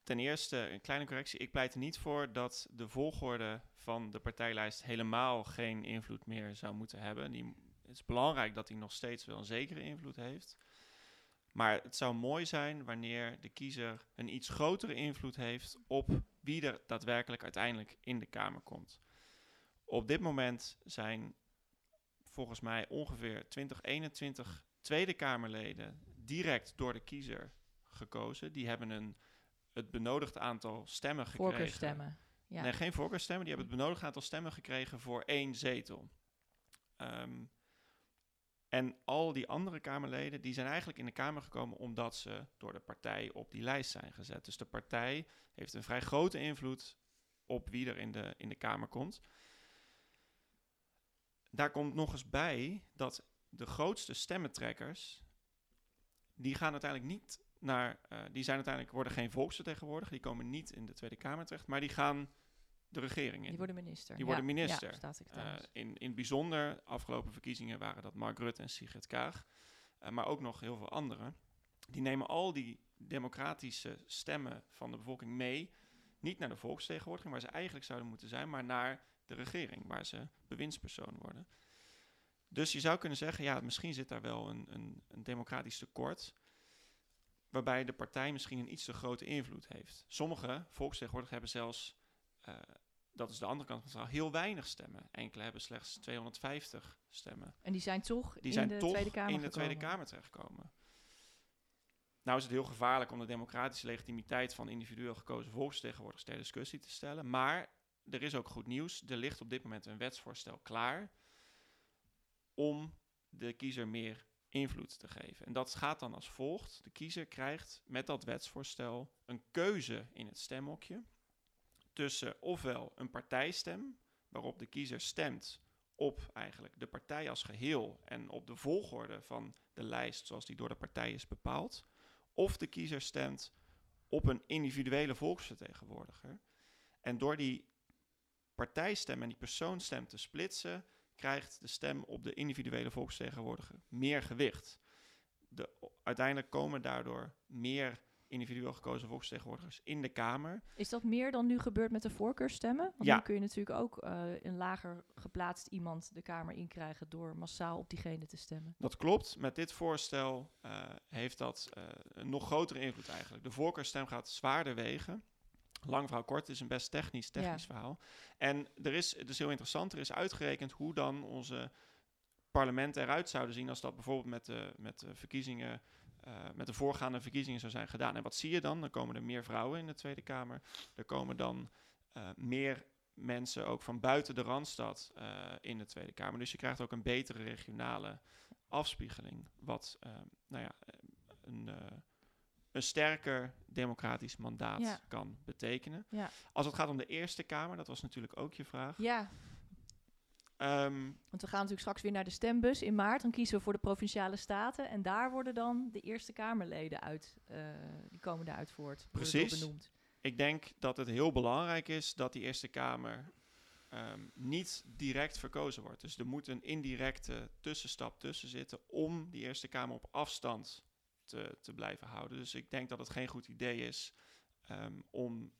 Ten eerste, een kleine correctie. Ik pleit er niet voor dat de volgorde van de partijlijst helemaal geen invloed meer zou moeten hebben. Die, het is belangrijk dat die nog steeds wel een zekere invloed heeft. Maar het zou mooi zijn wanneer de kiezer een iets grotere invloed heeft op wie er daadwerkelijk uiteindelijk in de Kamer komt. Op dit moment zijn volgens mij ongeveer 2021 Tweede Kamerleden direct door de kiezer gekozen. Die hebben een, het benodigde aantal stemmen gekregen. Voorkeurstemmen. Ja. Nee, geen voorkeurstemmen. Die hebben het benodigde aantal stemmen gekregen voor één zetel. Um, en al die andere Kamerleden, die zijn eigenlijk in de Kamer gekomen omdat ze door de partij op die lijst zijn gezet. Dus de partij heeft een vrij grote invloed op wie er in de, in de Kamer komt daar komt nog eens bij dat de grootste stemmentrekkers, die gaan uiteindelijk niet naar, uh, die zijn uiteindelijk, worden geen volksvertegenwoordiger, die komen niet in de Tweede Kamer terecht, maar die gaan de regering in. Die worden minister. Die worden minister. Ja, uh, in, in het bijzonder, afgelopen verkiezingen waren dat Mark Rutte en Sigrid Kaag, uh, maar ook nog heel veel anderen. Die nemen al die democratische stemmen van de bevolking mee, niet naar de volksvertegenwoordiging, waar ze eigenlijk zouden moeten zijn, maar naar de regering, waar ze bewindspersoon worden. Dus je zou kunnen zeggen, ja, misschien zit daar wel een, een, een democratisch tekort, waarbij de partij misschien een iets te grote invloed heeft. Sommige volksvertegenwoordigers hebben zelfs, uh, dat is de andere kant van het verhaal, heel weinig stemmen. Enkele hebben slechts 250 stemmen. En die zijn toch die in zijn de toch Tweede Kamer in de Tweede Kamer terechtgekomen. Nou is het heel gevaarlijk om de democratische legitimiteit van individueel gekozen volksvertegenwoordigers ter discussie te stellen. Maar er is ook goed nieuws. Er ligt op dit moment een wetsvoorstel klaar om de kiezer meer invloed te geven. En dat gaat dan als volgt. De kiezer krijgt met dat wetsvoorstel een keuze in het stemhokje tussen ofwel een partijstem, waarop de kiezer stemt op eigenlijk de partij als geheel en op de volgorde van de lijst zoals die door de partij is bepaald, of de kiezer stemt op een individuele volksvertegenwoordiger. En door die partijstem en die persoonstem te splitsen, krijgt de stem op de individuele volksvertegenwoordiger meer gewicht. De, uiteindelijk komen daardoor meer individueel gekozen volksvertegenwoordigers in de Kamer. Is dat meer dan nu gebeurt met de voorkeurstemmen? Want ja. nu kun je natuurlijk ook uh, een lager geplaatst iemand de Kamer inkrijgen door massaal op diegene te stemmen. Dat klopt. Met dit voorstel uh, heeft dat uh, een nog grotere invloed eigenlijk. De voorkeurstem gaat zwaarder wegen. Lang verhaal kort, het is een best technisch, technisch ja. verhaal. En er is, het is heel interessant, er is uitgerekend hoe dan onze parlementen eruit zouden zien als dat bijvoorbeeld met de, met de verkiezingen eh, met de voorgaande verkiezingen zou zijn gedaan. En wat zie je dan? Dan komen er meer vrouwen in de Tweede Kamer. Er komen dan eh, meer mensen ook van buiten de Randstad eh, in de Tweede Kamer. Dus je krijgt ook een betere regionale afspiegeling. Wat nou ja, een, een sterker democratisch mandaat Ja. kan betekenen. Ja. Als het gaat om de Eerste Kamer, dat was natuurlijk ook je vraag. Ja, Ehm, want we gaan natuurlijk straks weer naar de stembus in maart. Dan kiezen we voor de provinciale staten. En daar worden dan de Eerste Kamerleden uit. eh, die komen daaruit voort. Precies. benoemd. ik denk dat het heel belangrijk is dat die Eerste Kamer ehm, niet direct verkozen wordt. Dus er moet een indirecte tussenstap tussen zitten om die Eerste Kamer op afstand te, te blijven houden. Dus ik denk dat het geen goed idee is ehm, om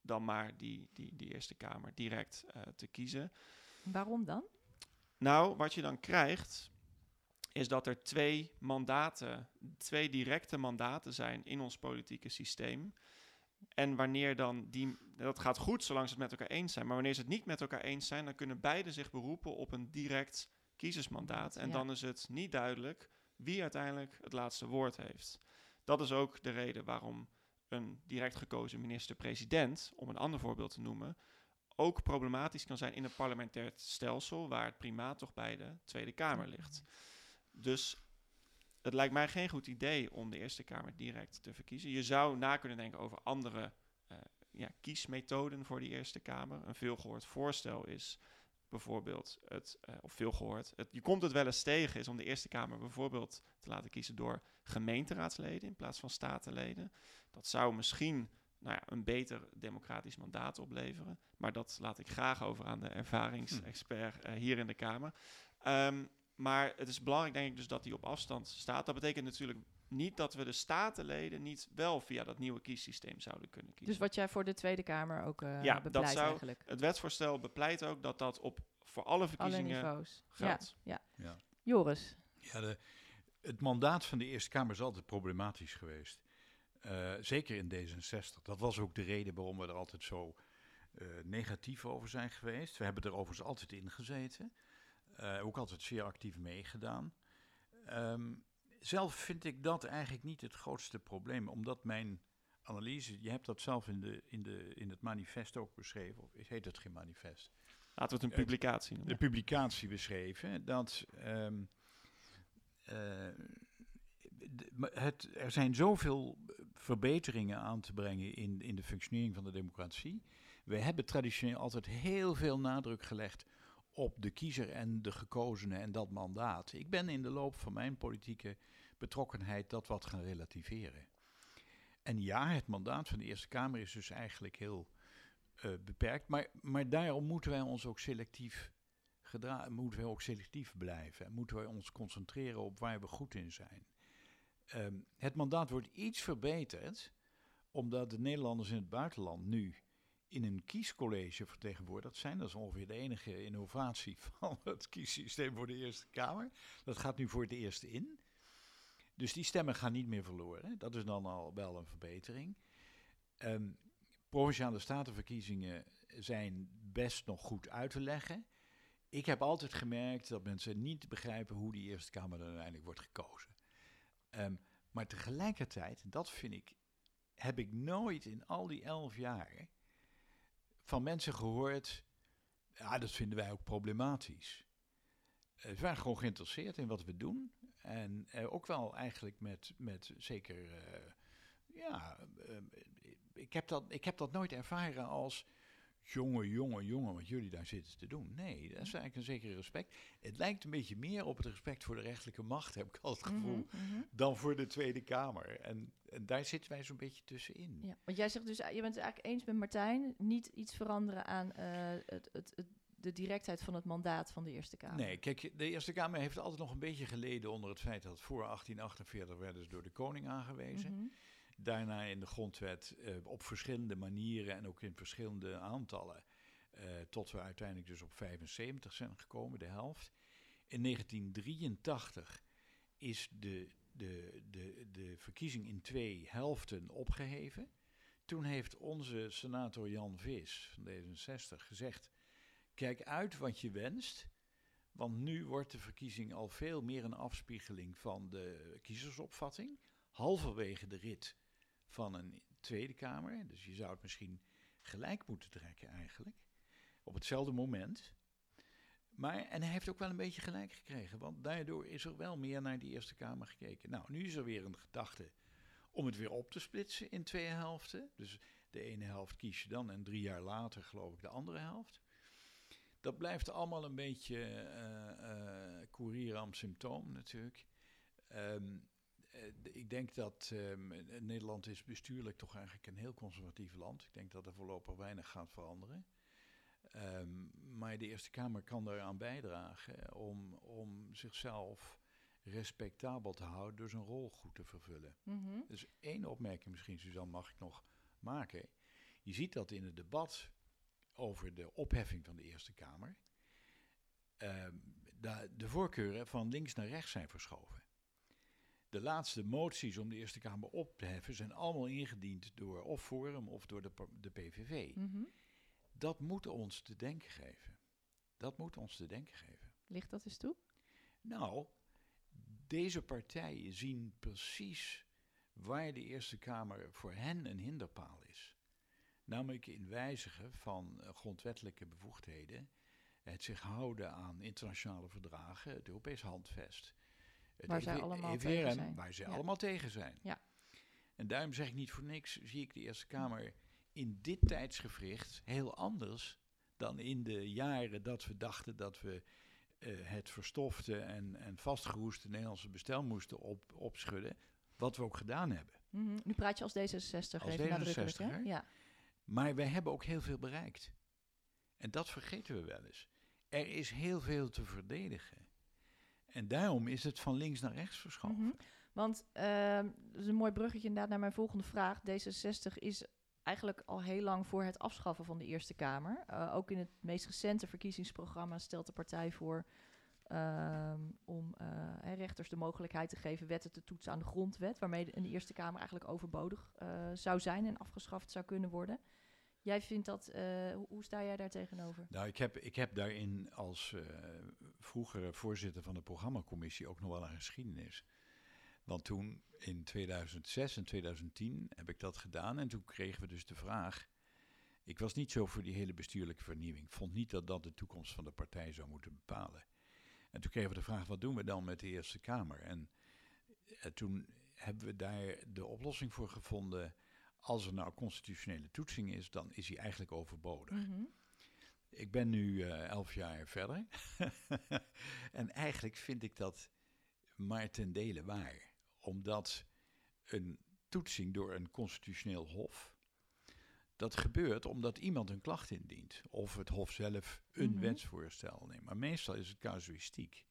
dan maar die, die, die Eerste Kamer direct eh, te kiezen. Waarom dan? Nou, wat je dan krijgt, is dat er twee mandaten, twee directe mandaten zijn in ons politieke systeem. En wanneer dan die, dat gaat goed zolang ze het met elkaar eens zijn, maar wanneer ze het niet met elkaar eens zijn, dan kunnen beide zich beroepen op een direct kiezersmandaat. En Ja. dan is het niet duidelijk wie uiteindelijk het laatste woord heeft. Dat is ook de reden waarom een direct gekozen minister-president, om een ander voorbeeld te noemen, ook problematisch kan zijn in een parlementair stelsel waar het primaat toch bij de Tweede Kamer ligt. Dus het lijkt mij geen goed idee om de Eerste Kamer direct te verkiezen. Je zou na kunnen denken over andere eh, ja, kiesmethoden voor die Eerste Kamer. Een veelgehoord voorstel is bijvoorbeeld het, eh, of veel gehoord, het, je komt het wel eens tegen, is om de Eerste Kamer bijvoorbeeld te laten kiezen door gemeenteraadsleden in plaats van statenleden. Dat zou misschien nou ja, een beter democratisch mandaat opleveren. Maar dat laat ik graag over aan de ervaringsexpert eh, hier in de Kamer. Ehm, maar het is belangrijk, denk ik, dus dat die op afstand staat. Dat betekent natuurlijk niet dat we de statenleden niet wel via dat nieuwe kiessysteem zouden kunnen kiezen. Dus wat jij voor de Tweede Kamer ook eh Ja, dat zou- eigenlijk. Het wetsvoorstel bepleit ook dat dat op, voor alle Alle verkiezingen niveaus. geldt. Ja, ja. Ja. Joris. Ja, de, het mandaat van de Eerste Kamer is altijd problematisch geweest. Eh, zeker in D66. Dat was ook de reden waarom we er altijd zo eh, negatief over zijn geweest. We hebben er overigens altijd in gezeten. Eh, ook altijd zeer actief meegedaan. Ehm, zelf vind ik dat eigenlijk niet het grootste probleem, omdat mijn analyse, je hebt dat zelf in, de, in, de, in het manifest ook beschreven, of heet het geen manifest? Laten we het een Het- publicatie de noemen. publicatie beschreven dat ehm, eh, de- het, er zijn zoveel verbeteringen aan te brengen in, in de functionering van de democratie. We hebben traditioneel altijd heel veel nadruk gelegd op de kiezer en de gekozenen en dat mandaat. Ik ben in de loop van mijn politieke betrokkenheid dat wat gaan relativeren. En ja, het mandaat van de Eerste Kamer is dus eigenlijk heel eh, beperkt. Maar, maar daarom moeten wij ons ook selectief gedra- moeten wij ook selectief blijven. En moeten wij ons concentreren op waar we goed in zijn. Ehm, het mandaat wordt iets verbeterd, omdat de Nederlanders in het buitenland nu in een kiescollege vertegenwoordigd zijn. Dat is ongeveer de enige innovatie [LAUGHS] van het kiessysteem voor de Eerste Kamer. Dat gaat nu voor het eerst in. Dus die stemmen gaan niet meer verloren. Dat is dan al wel een verbetering. Ehm, provinciale statenverkiezingen zijn best nog goed uit te leggen. Ik heb altijd gemerkt dat mensen niet begrijpen hoe die Eerste Kamer dan uiteindelijk wordt gekozen. Ehm, maar tegelijkertijd, dat vind ik, heb ik nooit in al die elf jaar van mensen gehoord, ja, dat vinden wij ook problematisch. Eh, ze waren gewoon geïnteresseerd in wat we doen. En eh, ook wel eigenlijk met, met zeker, eh, ja, eh, ik, heb dat, ik heb dat nooit ervaren als jongen, jongen, jongen, wat jullie daar zitten te doen. Nee, dat is eigenlijk een zekere respect. Het lijkt een beetje meer op het respect voor de rechterlijke macht, heb ik al het gevoel, Mhm, mhm. dan voor de Tweede Kamer. En, en daar zitten wij zo'n beetje tussenin. Ja, want jij zegt dus, je bent het eigenlijk eens met Martijn, niet iets veranderen aan het, het, het, de directheid van het mandaat van de Eerste Kamer. Nee, kijk, de Eerste Kamer heeft altijd nog een beetje geleden onder het feit dat voor 1848 werden ze door de koning aangewezen. Mhm. Daarna in de grondwet eh, op verschillende manieren en ook in verschillende aantallen. eh, tot we uiteindelijk dus op 75 zijn gekomen, de helft. In 1983 is de, de, de, de verkiezing in twee helften opgeheven. Toen heeft onze senator Jan Vis van D66 gezegd: Kijk uit wat je wenst. Want nu wordt de verkiezing al veel meer een afspiegeling van de kiezersopvatting. halverwege de rit van een Tweede Kamer. Dus je zou het misschien gelijk moeten trekken eigenlijk. Op hetzelfde moment. Maar, en hij heeft ook wel een beetje gelijk gekregen, want daardoor is er wel meer naar die Eerste Kamer gekeken. Nou, nu is er weer een gedachte om het weer op te splitsen in twee helften. Dus de ene helft kies je dan en drie jaar later geloof ik de andere helft. Dat blijft allemaal een beetje uh, uh, courier symptoom natuurlijk. Um, ik denk dat um, Nederland is bestuurlijk toch eigenlijk een heel conservatief land. Ik denk dat er voorlopig weinig gaat veranderen. Um, maar de Eerste Kamer kan eraan bijdragen om, om zichzelf respectabel te houden door zijn rol goed te vervullen. Mm -hmm. Dus één opmerking misschien, Suzanne, mag ik nog maken. Je ziet dat in het debat over de opheffing van de Eerste Kamer uh, de, de voorkeuren van links naar rechts zijn verschoven. De laatste moties om de Eerste Kamer op te heffen zijn allemaal ingediend door of Forum of door de, de PVV. Mm -hmm. Dat moet ons te denken geven. Dat moet ons te denken geven. Ligt dat eens toe? Nou, deze partijen zien precies waar de Eerste Kamer voor hen een hinderpaal is. Namelijk in wijzigen van uh, grondwettelijke bevoegdheden, het zich houden aan internationale verdragen, het Europees handvest. Het waar zij allemaal EVRM, tegen zijn. Waar zij ja. allemaal tegen zijn. Ja. En daarom zeg ik niet voor niks, zie ik de Eerste Kamer in dit tijdsgevricht heel anders dan in de jaren dat we dachten dat we uh, het verstofte en, en vastgeroeste Nederlandse bestel moesten op, opschudden. Wat we ook gedaan hebben. Mm -hmm. Nu praat je als D66, als even D66 hè? Ja. Maar wij hebben ook heel veel bereikt. En dat vergeten we wel eens. Er is heel veel te verdedigen. En daarom is het van links naar rechts verschoven. -hmm. Want uh, dat is een mooi bruggetje inderdaad naar mijn volgende vraag. D66 is eigenlijk al heel lang voor het afschaffen van de Eerste Kamer. Uh, ook in het meest recente verkiezingsprogramma stelt de partij voor um, om uh, rechters de mogelijkheid te geven wetten te toetsen aan de grondwet, waarmee een Eerste Kamer eigenlijk overbodig uh, zou zijn en afgeschaft zou kunnen worden. Jij vindt dat, hoe, hoe, sta jij daar tegenover? Nou, ik heb, ik heb daarin als vroegere voorzitter van de programmacommissie ook nog wel een geschiedenis. Want toen in 2006 en 2010 heb ik dat gedaan en toen kregen we dus de vraag. Ik was niet zo voor die hele bestuurlijke vernieuwing. Ik vond niet dat dat de toekomst van de partij zou moeten bepalen. En toen kregen we de vraag: wat doen we dan met de Eerste Kamer? En, en toen hebben we daar de oplossing voor gevonden. Als er nou constitutionele toetsing is, dan is hij eigenlijk overbodig. Mm -hmm. Ik ben nu uh, elf jaar verder. [LAUGHS] en eigenlijk vind ik dat maar ten dele waar omdat een toetsing door een constitutioneel hof. Dat gebeurt omdat iemand een klacht indient. Of het Hof zelf een mm-hmm. wetsvoorstel neemt. Maar meestal is het casuïstiek.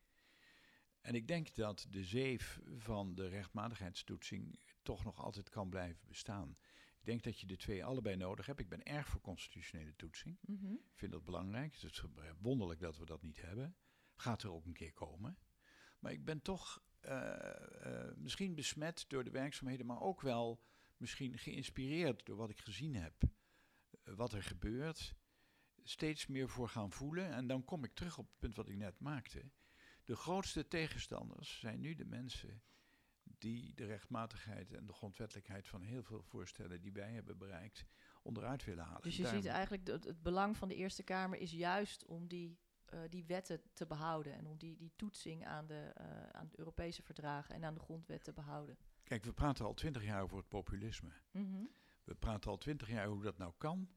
En ik denk dat de zeef van de rechtmatigheidstoetsing toch nog altijd kan blijven bestaan. Ik denk dat je de twee allebei nodig hebt. Ik ben erg voor constitutionele toetsing. Mm-hmm. Ik vind dat belangrijk. Het is wonderlijk dat we dat niet hebben. Gaat er ook een keer komen. Maar ik ben toch uh, uh, misschien besmet door de werkzaamheden, maar ook wel misschien geïnspireerd door wat ik gezien heb. Wat er gebeurt. Steeds meer voor gaan voelen. En dan kom ik terug op het punt wat ik net maakte. De grootste tegenstanders zijn nu de mensen die de rechtmatigheid en de grondwettelijkheid van heel veel voorstellen die wij hebben bereikt onderuit willen halen. Dus je Daarom ziet eigenlijk het, het belang van de Eerste Kamer is juist om die uh, die wetten te behouden en om die, die toetsing aan de, uh, aan de Europese verdragen en aan de grondwet te behouden. Kijk, we praten al twintig jaar over het populisme. Mm -hmm. We praten al twintig jaar hoe dat nou kan.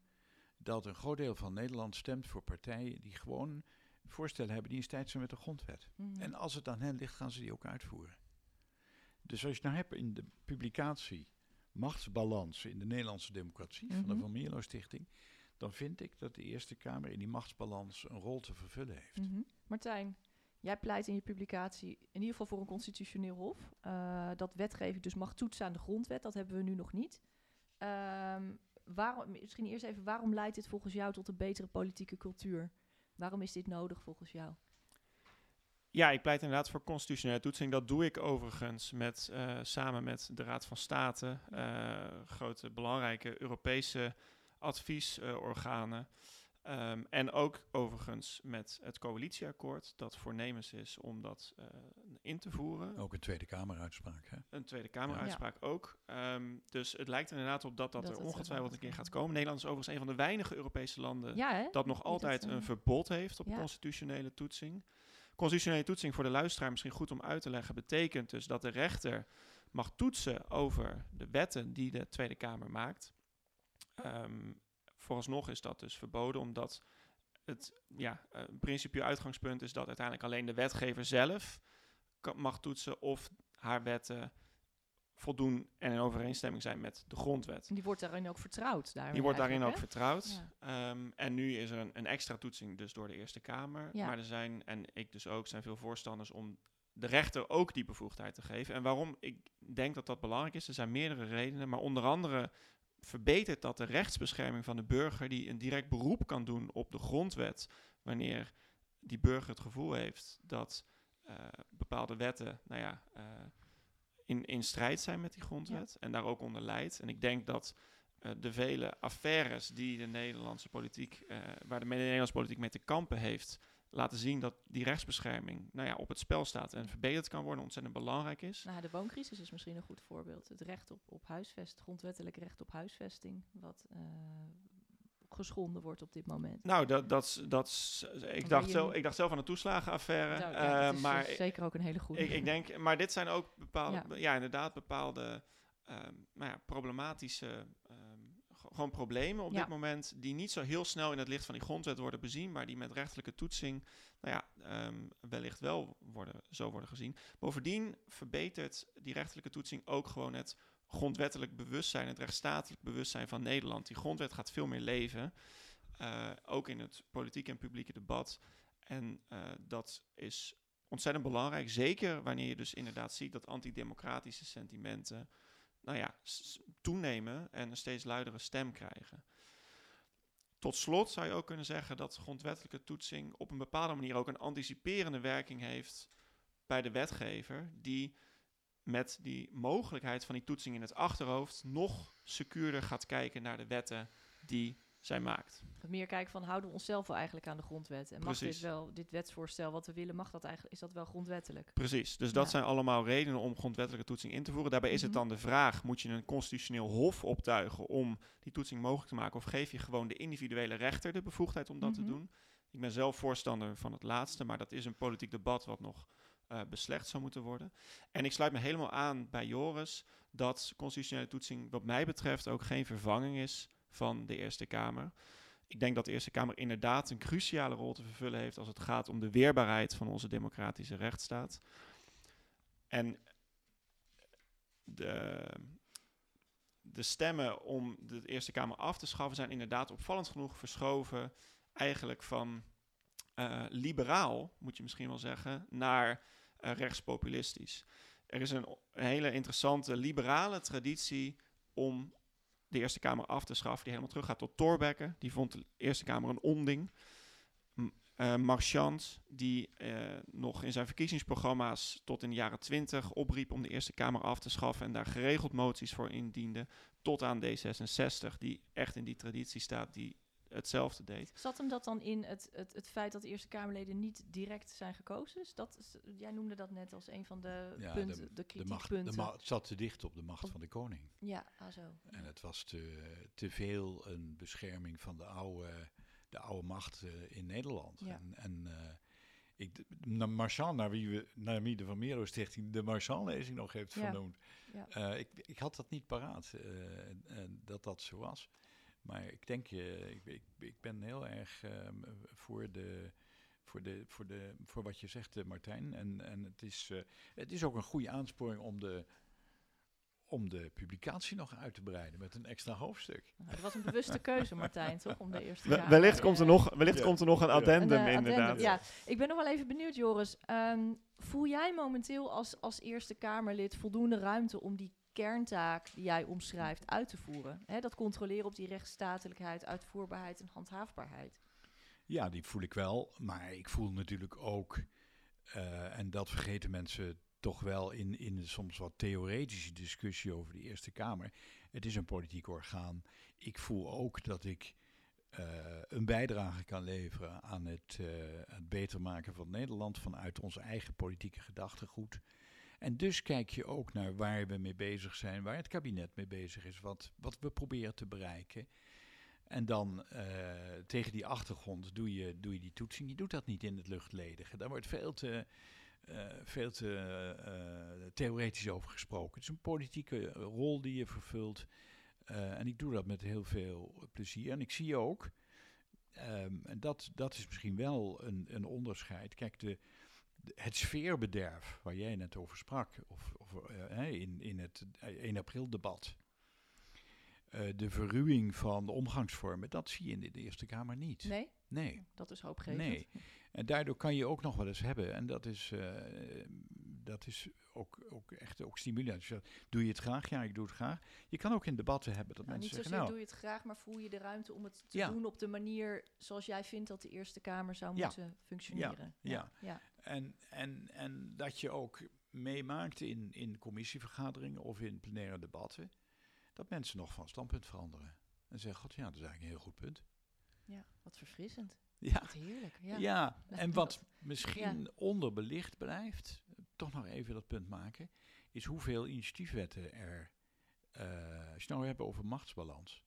Dat een groot deel van Nederland stemt voor partijen die gewoon voorstellen hebben die in strijd zijn met de grondwet. Mm -hmm. En als het aan hen ligt, gaan ze die ook uitvoeren. Dus als je nou hebt in de publicatie machtsbalans in de Nederlandse democratie mm -hmm. van de mhm. Van Mierlo Stichting, dan vind ik dat de Eerste Kamer in die machtsbalans een rol te vervullen heeft. Mm -hmm. Martijn, jij pleit in je publicatie in ieder geval voor een constitutioneel hof. Uh, dat wetgeving dus mag toetsen aan de grondwet, dat hebben we nu nog niet. Um, waarom, misschien eerst even, waarom leidt dit volgens jou tot een betere politieke cultuur? Waarom is dit nodig volgens jou? Ja, ik pleit inderdaad voor constitutionele toetsing. Dat doe ik overigens met, uh, samen met de Raad van State, uh, grote belangrijke Europese adviesorganen. Um, en ook overigens met het coalitieakkoord, dat voornemens is om dat uh, in te voeren. Ook een Tweede Kameruitspraak, hè? Een Tweede Kameruitspraak ook. Ehm, dus het lijkt er inderdaad op dat dat, Dat er er ongetwijfeld een keer gaat komen. Nederland is overigens een van de weinige Europese landen Ja, dat nog dat, altijd eh, een verbod heeft op ja. constitutionele toetsing. Constitutionele toetsing voor de luisteraar misschien goed om uit te leggen, betekent dus dat de rechter mag toetsen over de wetten die de Tweede Kamer maakt. Ehm, vooralsnog is dat dus verboden, omdat het ja, eh, principieel uitgangspunt is dat uiteindelijk alleen de wetgever zelf kan, mag toetsen of haar wetten voldoen en in overeenstemming zijn met de grondwet. Die wordt daarin ook vertrouwd. Daarmee Die wordt daarin ook vertrouwd. Ja. Ehm, en nu is er een, een extra toetsing dus door de Eerste Kamer. Ja. Maar er zijn, en ik dus ook, zijn veel voorstanders om de rechter ook die bevoegdheid te geven. En waarom ik denk dat dat belangrijk is, er zijn meerdere redenen. Maar onder andere verbetert dat de rechtsbescherming van de burger... die een direct beroep kan doen op de grondwet... wanneer die burger het gevoel heeft dat eh, bepaalde wetten... Nou ja, eh, in, in strijd zijn met die grondwet en daar ook onder leidt. En ik denk dat eh, de vele affaires die de Nederlandse politiek, waar de Nederlandse politiek mee te kampen heeft, laten zien dat die rechtsbescherming nou ja, op het spel staat en verbeterd kan worden, ontzettend belangrijk is. Nou, de wooncrisis is misschien een goed voorbeeld. Het recht op, op huisvesting, grondwettelijk recht op huisvesting, wat eh, geschonden wordt op dit moment. Nou, dat, dat, dat, ik, dacht zelf, ik dacht zelf aan de toeslagenaffaire. Nou, ja, eh, dat is maar dus zeker ook een hele goede. ik, ik denk, maar dit zijn ook bepaalde, Ja. ja, inderdaad bepaalde ehm, nou ja, problematische, gewoon problemen op Ja. dit moment die niet zo heel snel in het licht van die grondwet worden bezien, maar die met rechterlijke toetsing, nou ja, ehm, wellicht wel worden, zo worden gezien. Bovendien verbetert die rechterlijke toetsing ook gewoon het grondwettelijk bewustzijn, het rechtsstatelijk bewustzijn van Nederland. Die grondwet gaat veel meer leven, eh, ook in het politieke en publieke debat. En eh, dat is ontzettend belangrijk. Zeker wanneer je dus inderdaad ziet dat antidemocratische sentimenten nou ja, toenemen en een steeds luidere stem krijgen. Tot slot zou je ook kunnen zeggen dat grondwettelijke toetsing op een bepaalde manier ook een anticiperende werking heeft bij de wetgever, die met die mogelijkheid van die toetsing in het achterhoofd nog secuurder gaat kijken naar de wetten die zij maakt. Meer kijken van houden we onszelf wel eigenlijk aan de grondwet en mag dit wel dit wetsvoorstel wat we willen mag dat eigenlijk is dat wel grondwettelijk? Precies, dus dat Ja. zijn allemaal redenen om grondwettelijke toetsing in te voeren. Daarbij is het Mhm. dan de vraag, moet je een constitutioneel hof optuigen om die toetsing mogelijk te maken? Of geef je gewoon de individuele rechter de bevoegdheid om dat Mhm. te doen? Ik ben zelf voorstander van het laatste, maar dat is een politiek debat wat nog eh, beslecht zou moeten worden. En ik sluit me helemaal aan bij Joris dat constitutionele toetsing wat mij betreft ook geen vervanging is van de Eerste Kamer. Ik denk dat de Eerste Kamer inderdaad een cruciale rol te vervullen heeft als het gaat om de weerbaarheid van onze democratische rechtsstaat. En de, de stemmen om de Eerste Kamer af te schaffen zijn inderdaad opvallend genoeg verschoven eigenlijk van eh, liberaal, moet je misschien wel zeggen, naar eh, rechtspopulistisch. Er is een, hele interessante liberale traditie om de Eerste Kamer af te schaffen, die helemaal teruggaat tot Thorbecke. Die vond de Eerste Kamer een onding. M- eh, Marchand, die eh, nog in zijn verkiezingsprogramma's tot in de jaren twintig opriep om de Eerste Kamer af te schaffen en daar geregeld moties voor indiende, tot aan D66, die echt in die traditie staat, die hetzelfde deed. Zat hem dat dan in het, het, het feit dat de Eerste Kamerleden niet direct zijn gekozen? Is dat, is- jij noemde dat net als een van de Ja, punten, de, De macht, de kritiekpunten. ma- het zat te dicht op de macht Op- van de koning. Ja, ah zo. En het was te, te veel een bescherming van de oude, de oude macht eh, in Nederland. Ja. En, en eh, ik, de- na Marchand, naar wie, we, naar wie de Van Mierlo Stichting de Marchand-lezing nog heeft Ja. vernoemd. Ja. Eh, ik, ik had dat niet paraat, eh, en- en dat dat zo was. Maar ik denk, ik, ik, ik ben heel erg ehm, voor, de, voor, de, voor, de, voor wat je zegt, eh, Martijn. En, en het, is, eh, het is ook een goede aansporing om de, om de publicatie nog uit te breiden met een extra hoofdstuk. Nou, dat was een bewuste keuze, Martijn, toch? Om de Eerste wellicht komt er nog, wellicht Ja. komt er nog een addendum, Een, eh, inderdaad. addendum, Ja, ik ben nog wel even benieuwd, Joris. Ehm, voel jij momenteel als, als Eerste Kamerlid voldoende ruimte om die kerntaak die jij omschrijft uit te voeren? Dat controleren op die rechtsstatelijkheid, uitvoerbaarheid en handhaafbaarheid. Ja, die voel ik wel. Maar ik voel natuurlijk ook, eh, en dat vergeten mensen toch wel in, in de soms wat theoretische discussie over de Eerste Kamer. Het is een politiek orgaan. Ik voel ook dat ik eh, een bijdrage kan leveren aan het, eh, het beter maken van Nederland vanuit ons eigen politieke gedachtegoed. En dus kijk je ook naar waar we mee bezig zijn, waar het kabinet mee bezig is, wat, wat we proberen te bereiken. En dan eh, tegen die achtergrond doe je, doe je die toetsing. Je doet dat niet in het luchtledige. Daar wordt veel te, eh, veel eh, theoretisch over gesproken. Het is een politieke rol die je vervult. en ik doe dat met heel veel plezier. En ik zie ook, ehm, en dat, dat is misschien wel een, een onderscheid. Kijk, de, het sfeerbederf waar jij net over sprak, of, of in, in het 1 april debat uh, de verruwing van de omgangsvormen, dat zie je in de Eerste Kamer niet. Nee? Nee. Dat is hoopgevend. Nee. En daardoor kan je ook nog wel eens hebben, en dat is, uh, dat is ook, ook echt ook stimulerend. Dus doe je het graag? Ja, ik doe het graag. Je kan ook in debatten hebben dat nou, mensen niet zeggen... Niet zozeer doe je het graag, maar voel je de ruimte om het te doen op de manier zoals jij vindt dat de Eerste Kamer zou ja. moeten functioneren. Ja, ja. En, en, en dat je ook meemaakt in, in commissievergaderingen of in plenaire debatten dat mensen nog van standpunt veranderen. En zeggen, god ja, dat is eigenlijk een heel goed punt. Ja, wat verfrissend. Ja. Wat heerlijk. Ja, ja. en wat misschien onderbelicht blijft, toch nog even dat punt maken, is hoeveel initiatiefwetten er, uh, als je nou hebben over machtsbalans.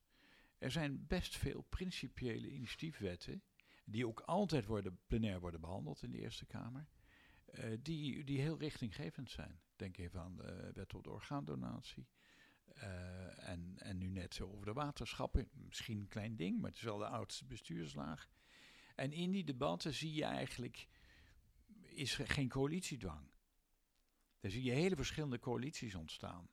Er zijn best veel principiële initiatiefwetten, die ook altijd worden, plenair worden behandeld in de Eerste Kamer, uh, die, die heel richtinggevend zijn. Denk even aan de wet op de orgaandonatie. Uh, en, en nu net zo over de waterschappen. Misschien een klein ding, maar het is wel de oudste bestuurslaag. En in die debatten zie je eigenlijk, is geen coalitiedwang. Daar zie je hele verschillende coalities ontstaan.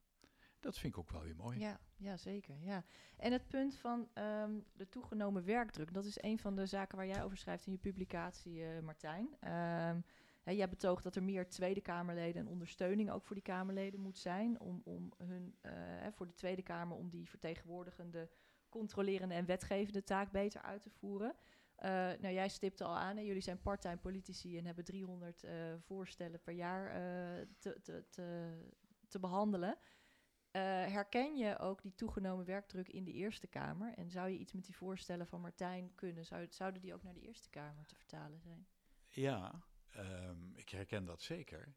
Dat vind ik ook wel weer mooi. Ja, ja zeker. Ja. En het punt van um, de toegenomen werkdruk, dat is een van de zaken waar jij over schrijft in je publicatie, uh, Martijn. Um, Hè, jij betoogt dat er meer Tweede Kamerleden en ondersteuning ook voor die Kamerleden moet zijn. Om, om hun, uh, voor de Tweede Kamer om die vertegenwoordigende, controlerende en wetgevende taak beter uit te voeren. Uh, nou, jij stipte al aan, hè, jullie zijn parttime politici en hebben 300 uh, voorstellen per jaar te, te, te, behandelen. Herken je ook die toegenomen werkdruk in de Eerste Kamer? En zou je iets met die voorstellen van Martijn kunnen? Zou, zouden die ook naar de Eerste Kamer te vertalen zijn? Ja, Um, ik herken dat zeker.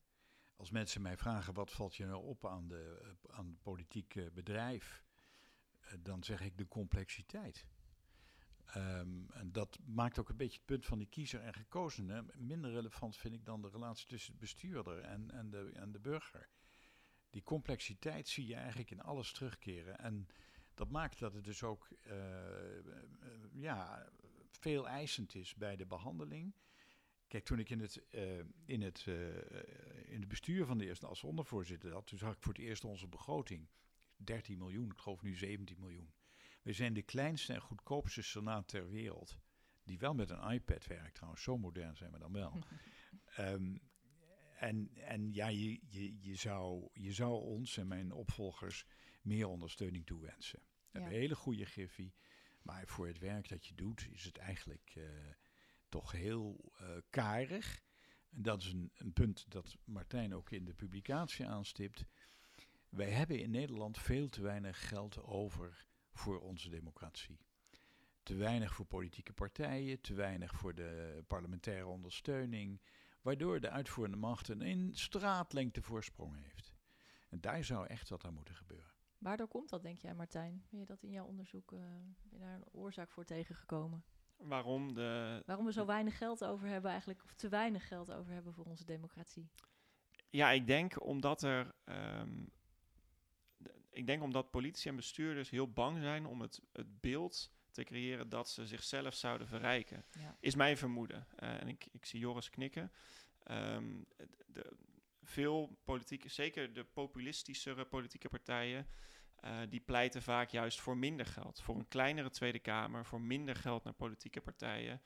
Als mensen mij vragen wat valt je nou op aan, de, aan het politieke bedrijf, uh, dan zeg ik de complexiteit. Um, en dat maakt ook een beetje het punt van die kiezer en gekozene minder relevant, vind ik, dan de relatie tussen de bestuurder en, en, de, en de burger. Die complexiteit zie je eigenlijk in alles terugkeren. En dat maakt dat het dus ook uh, uh, ja, veel eisend is bij de behandeling. Kijk, toen ik in het, uh, in het, uh, in het bestuur van de eerste als ondervoorzitter had, toen zag ik voor het eerst onze begroting. 13 miljoen, ik geloof nu 17 miljoen. We zijn de kleinste en goedkoopste senaat ter wereld. Die wel met een iPad werkt trouwens, zo modern zijn we dan wel. um, [LAUGHS] en, en ja, je, je, je, zou, je zou ons en mijn opvolgers meer ondersteuning toewensen. We ja. hebben een hele goede griffie. Maar voor het werk dat je doet, is het eigenlijk uh, toch heel uh, karig. En dat is een, een, punt dat Martijn ook in de publicatie aanstipt. Wij hebben in Nederland veel te weinig geld over voor onze democratie. Te weinig voor politieke partijen, te weinig voor de parlementaire ondersteuning, waardoor de uitvoerende macht een in straatlengte voorsprong heeft. En daar zou echt wat aan moeten gebeuren. Waardoor komt dat, denk jij, Martijn? Ben je dat in jouw onderzoek, uh, ben je daar een oorzaak voor tegengekomen? Waarom, de, Waarom we zo weinig geld over hebben eigenlijk, of te weinig geld over hebben voor onze democratie? Ja, ik denk omdat er... Um, ik denk omdat politici en bestuurders heel bang zijn om het, het beeld te creëren dat ze zichzelf zouden verrijken. Ja. Is mijn vermoeden. Uh, en ik, ik zie Joris knikken. Um, de, veel politieke, zeker de populistischere politieke partijen, uh, die pleiten vaak juist voor minder geld. Voor een kleinere Tweede Kamer, voor minder geld naar politieke partijen.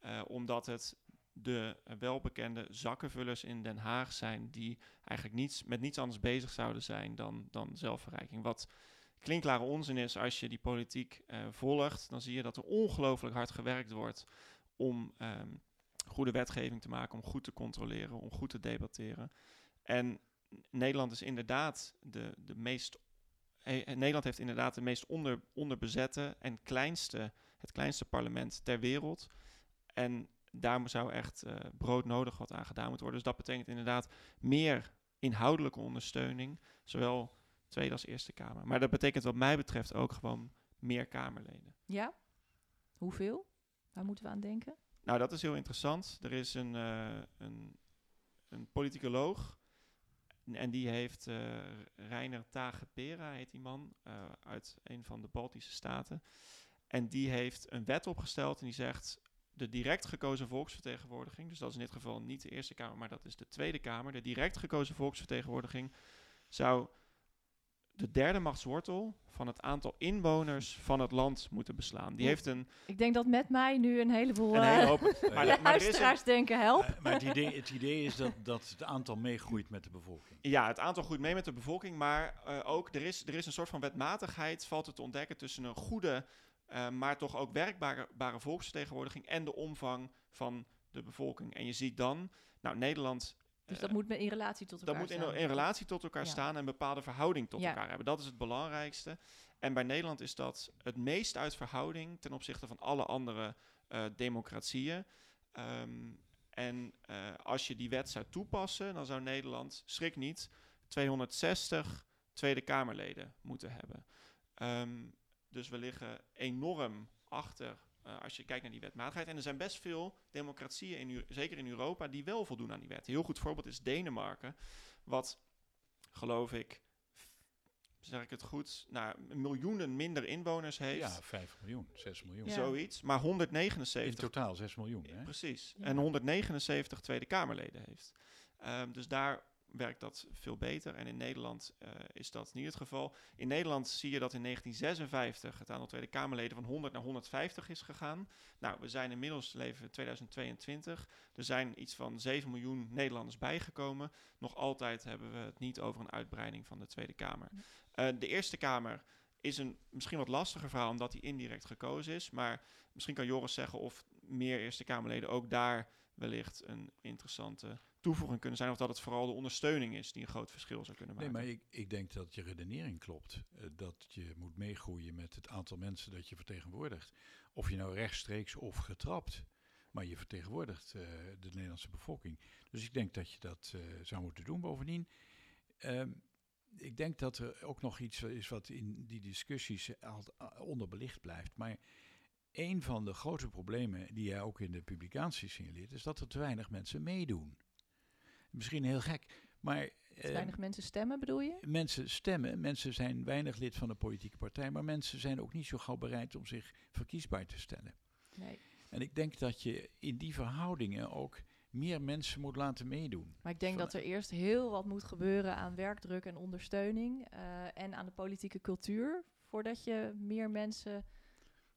Uh, omdat het de welbekende zakkenvullers in Den Haag zijn die eigenlijk niets, met niets anders bezig zouden zijn dan, dan zelfverrijking. Wat klinkklare onzin is als je die politiek uh, volgt, dan zie je dat er ongelooflijk hard gewerkt wordt om um, goede wetgeving te maken, om goed te controleren, om goed te debatteren. En Nederland is inderdaad de, de meest. Eh, Nederland heeft inderdaad de meest onder, onderbezette en kleinste het kleinste parlement ter wereld. En daar zou echt uh, broodnodig wat aan gedaan moeten worden. Dus dat betekent inderdaad meer inhoudelijke ondersteuning, zowel Tweede als Eerste Kamer. Maar dat betekent wat mij betreft ook gewoon meer Kamerleden. Ja? Hoeveel? Waar moeten we aan denken? Nou, dat is heel interessant. Er is een, uh, een, een politicoloog en die heeft uh, Reiner Tage-Pera, heet die man, uh, uit een van de Baltische staten. En die heeft een wet opgesteld en die zegt de direct gekozen volksvertegenwoordiging, dus dat is in dit geval niet de Eerste Kamer, maar dat is de Tweede Kamer, de direct gekozen volksvertegenwoordiging zou de derde machtswortel van het aantal inwoners van het land moeten beslaan. Die heeft een... Ik denk dat met mij nu een heleboel een hele hoop, [LAUGHS] uh, maar, maar luisteraars denken, help. Uh, maar het idee, het idee is dat, dat het aantal meegroeit met de bevolking. Ja, het aantal groeit mee met de bevolking, maar uh, ook er is, er is een soort van wetmatigheid, valt het te ontdekken, tussen een goede, maar toch ook werkbare volksvertegenwoordiging en de omvang van de bevolking. En je ziet dan, nou Nederland dus dat moet in relatie tot elkaar dat moet staan. in, in relatie tot elkaar ja. staan en een bepaalde verhouding tot ja. elkaar hebben. Dat is het belangrijkste. En bij Nederland is dat het meest uit verhouding ten opzichte van alle andere uh, democratieën. Um, en uh, als je die wet zou toepassen, dan zou Nederland, schrik niet, 260 Tweede Kamerleden moeten hebben. Um, dus we liggen enorm achter uh, als je kijkt naar die wetmatigheid. En er zijn best veel democratieën, in, zeker in Europa, die wel voldoen aan die wet. Een heel goed voorbeeld is Denemarken, wat geloof ik, zeg ik het goed, nou, miljoenen minder inwoners heeft. Ja, 5 miljoen, 6 miljoen. Ja. Zoiets, maar 179. In totaal 6 miljoen. Hè? Precies. Ja. En 179 Tweede Kamerleden heeft. Um, dus daar werkt dat veel beter. En in Nederland uh, is dat niet het geval. In Nederland zie je dat in 1956 het aantal Tweede Kamerleden van 100 naar 150 is gegaan. Nou, we zijn inmiddels leven 2022. Er zijn iets van 7 miljoen Nederlanders bijgekomen. Nog altijd hebben we het niet over een uitbreiding van de Tweede Kamer. Uh, de Eerste Kamer is een misschien wat lastiger verhaal omdat die indirect gekozen is. Maar misschien kan Joris zeggen of meer Eerste Kamerleden ook daar wellicht een interessante toevoeging kunnen zijn, of dat het vooral de ondersteuning is die een groot verschil zou kunnen maken. Nee, maar ik, ik denk dat je redenering klopt. Uh, dat je moet meegroeien met het aantal mensen dat je vertegenwoordigt. Of je nou rechtstreeks of getrapt, maar je vertegenwoordigt uh, de Nederlandse bevolking. Dus ik denk dat je dat uh, zou moeten doen. Bovendien, um, ik denk dat er ook nog iets is wat in die discussies onderbelicht blijft. Maar een van de grote problemen die jij ook in de publicaties signaleert, is dat er te weinig mensen meedoen. Misschien heel gek, maar... Uh, weinig mensen stemmen, bedoel je? Mensen stemmen, mensen zijn weinig lid van een politieke partij, maar mensen zijn ook niet zo gauw bereid om zich verkiesbaar te stellen. Nee. En ik denk dat je in die verhoudingen ook meer mensen moet laten meedoen. Maar ik denk van, dat er eerst heel wat moet gebeuren aan werkdruk en ondersteuning uh, en aan de politieke cultuur, voordat je meer mensen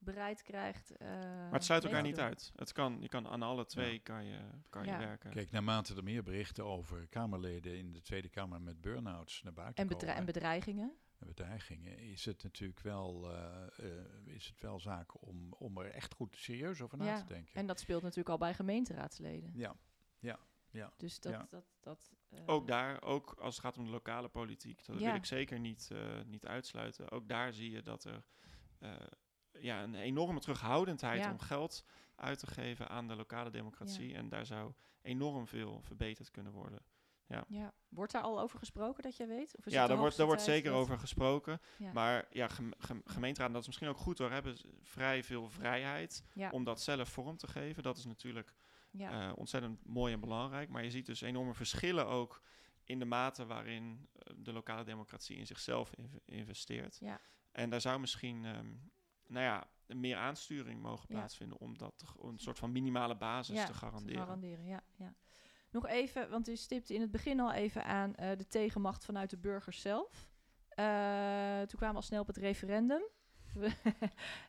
bereid krijgt. Uh, maar het sluit elkaar niet uit. Het kan, je kan aan alle twee ja. kan je, kan ja. je werken. Kijk, naarmate er meer berichten over Kamerleden in de Tweede Kamer met burn-outs naar buiten en komen. En bedreigingen. En bedreigingen is het natuurlijk wel, uh, uh, is het wel zaak om, om er echt goed serieus over na ja. te denken. En dat speelt natuurlijk al bij gemeenteraadsleden. Ja, ja. Ja. Dus dat. Ja. dat, dat uh, ook daar, ook als het gaat om de lokale politiek, dat ja. wil ik zeker niet, niet uitsluiten. Ook daar zie je dat er ja, een enorme terughoudendheid Ja. om geld uit te geven aan de lokale democratie. Ja. En daar zou enorm veel verbeterd kunnen worden. Ja. Wordt daar al over gesproken dat je weet? Of is ja, daar wordt, daar wordt zeker over gesproken. Ja. Maar ja, gem, gem, gemeenteraden, dat is misschien ook goed hoor, hebben vrij veel vrijheid Ja. om dat zelf vorm te geven. Dat is natuurlijk Ja. eh, ontzettend mooi en belangrijk. Maar je ziet dus enorme verschillen ook in de mate waarin eh, de lokale democratie in zichzelf inv- investeert. Ja. En daar zou misschien ehm, nou ja, meer aansturing mogen plaatsvinden om dat te een soort van minimale basis ja, te garanderen. garanderen, ja, ja. Nog even, want u stipte in het begin al even aan eh, de tegenmacht vanuit de burgers zelf. Eh, toen kwamen we al snel op het referendum. [LAUGHS]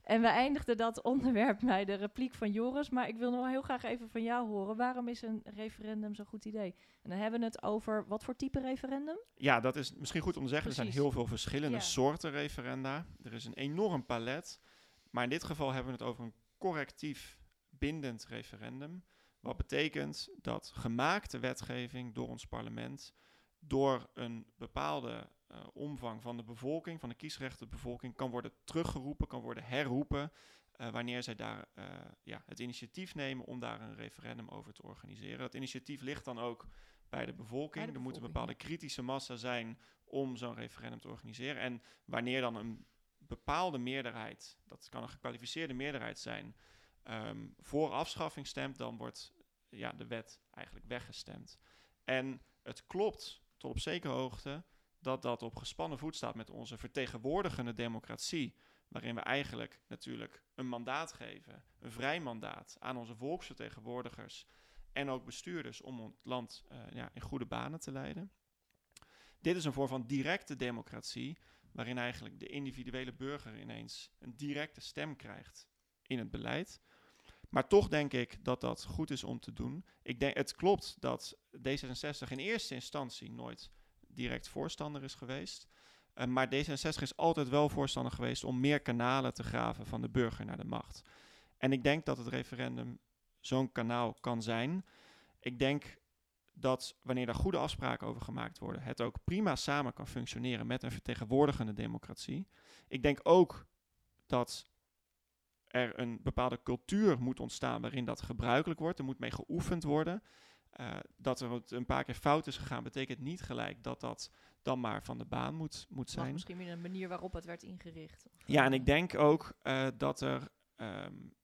En we eindigden dat onderwerp bij de repliek van Joris. Maar ik wil nog heel graag even van jou horen. Waarom is een referendum zo'n goed idee? En dan hebben we het over wat voor type referendum? Ja, dat is misschien goed om te zeggen. Er zijn heel veel verschillende Ja. soorten referenda. Er is een enorm palet. Maar in dit geval hebben we het over een correctief bindend referendum. Wat betekent dat gemaakte wetgeving door ons parlement door een bepaalde eh, omvang van de bevolking, van de kiesrechte bevolking, kan worden teruggeroepen, kan worden herroepen eh, wanneer zij daar eh, ja, het initiatief nemen om daar een referendum over te organiseren. Dat initiatief ligt dan ook bij de bevolking. Bij de er moet een bevolking, bepaalde kritische massa zijn om zo'n referendum te organiseren. En wanneer dan een bepaalde meerderheid, dat kan een gekwalificeerde meerderheid zijn, ehm, voor afschaffing stemt, dan wordt ja, de wet eigenlijk weggestemd. En het klopt tot op zekere hoogte dat dat op gespannen voet staat met onze vertegenwoordigende democratie, waarin we eigenlijk natuurlijk een mandaat geven, een vrij mandaat aan onze volksvertegenwoordigers en ook bestuurders om ons land eh, ja, in goede banen te leiden. Dit is een vorm van directe democratie, waarin eigenlijk de individuele burger ineens een directe stem krijgt in het beleid. Maar toch denk ik dat dat goed is om te doen. Ik denk, het klopt dat D66 in eerste instantie nooit direct voorstander is geweest. Uh, maar D66 is altijd wel voorstander geweest om meer kanalen te graven van de burger naar de macht. En ik denk dat het referendum zo'n kanaal kan zijn. Ik denk dat wanneer daar goede afspraken over gemaakt worden, het ook prima samen kan functioneren met een vertegenwoordigende democratie. Ik denk ook dat er een bepaalde cultuur moet ontstaan waarin dat gebruikelijk wordt. Er moet mee geoefend worden. Uh, dat er een paar keer fout is gegaan, betekent niet gelijk dat dat dan maar van de baan moet, moet zijn. misschien in een manier waarop het werd ingericht. Ja, en ik denk ook uh, dat er um,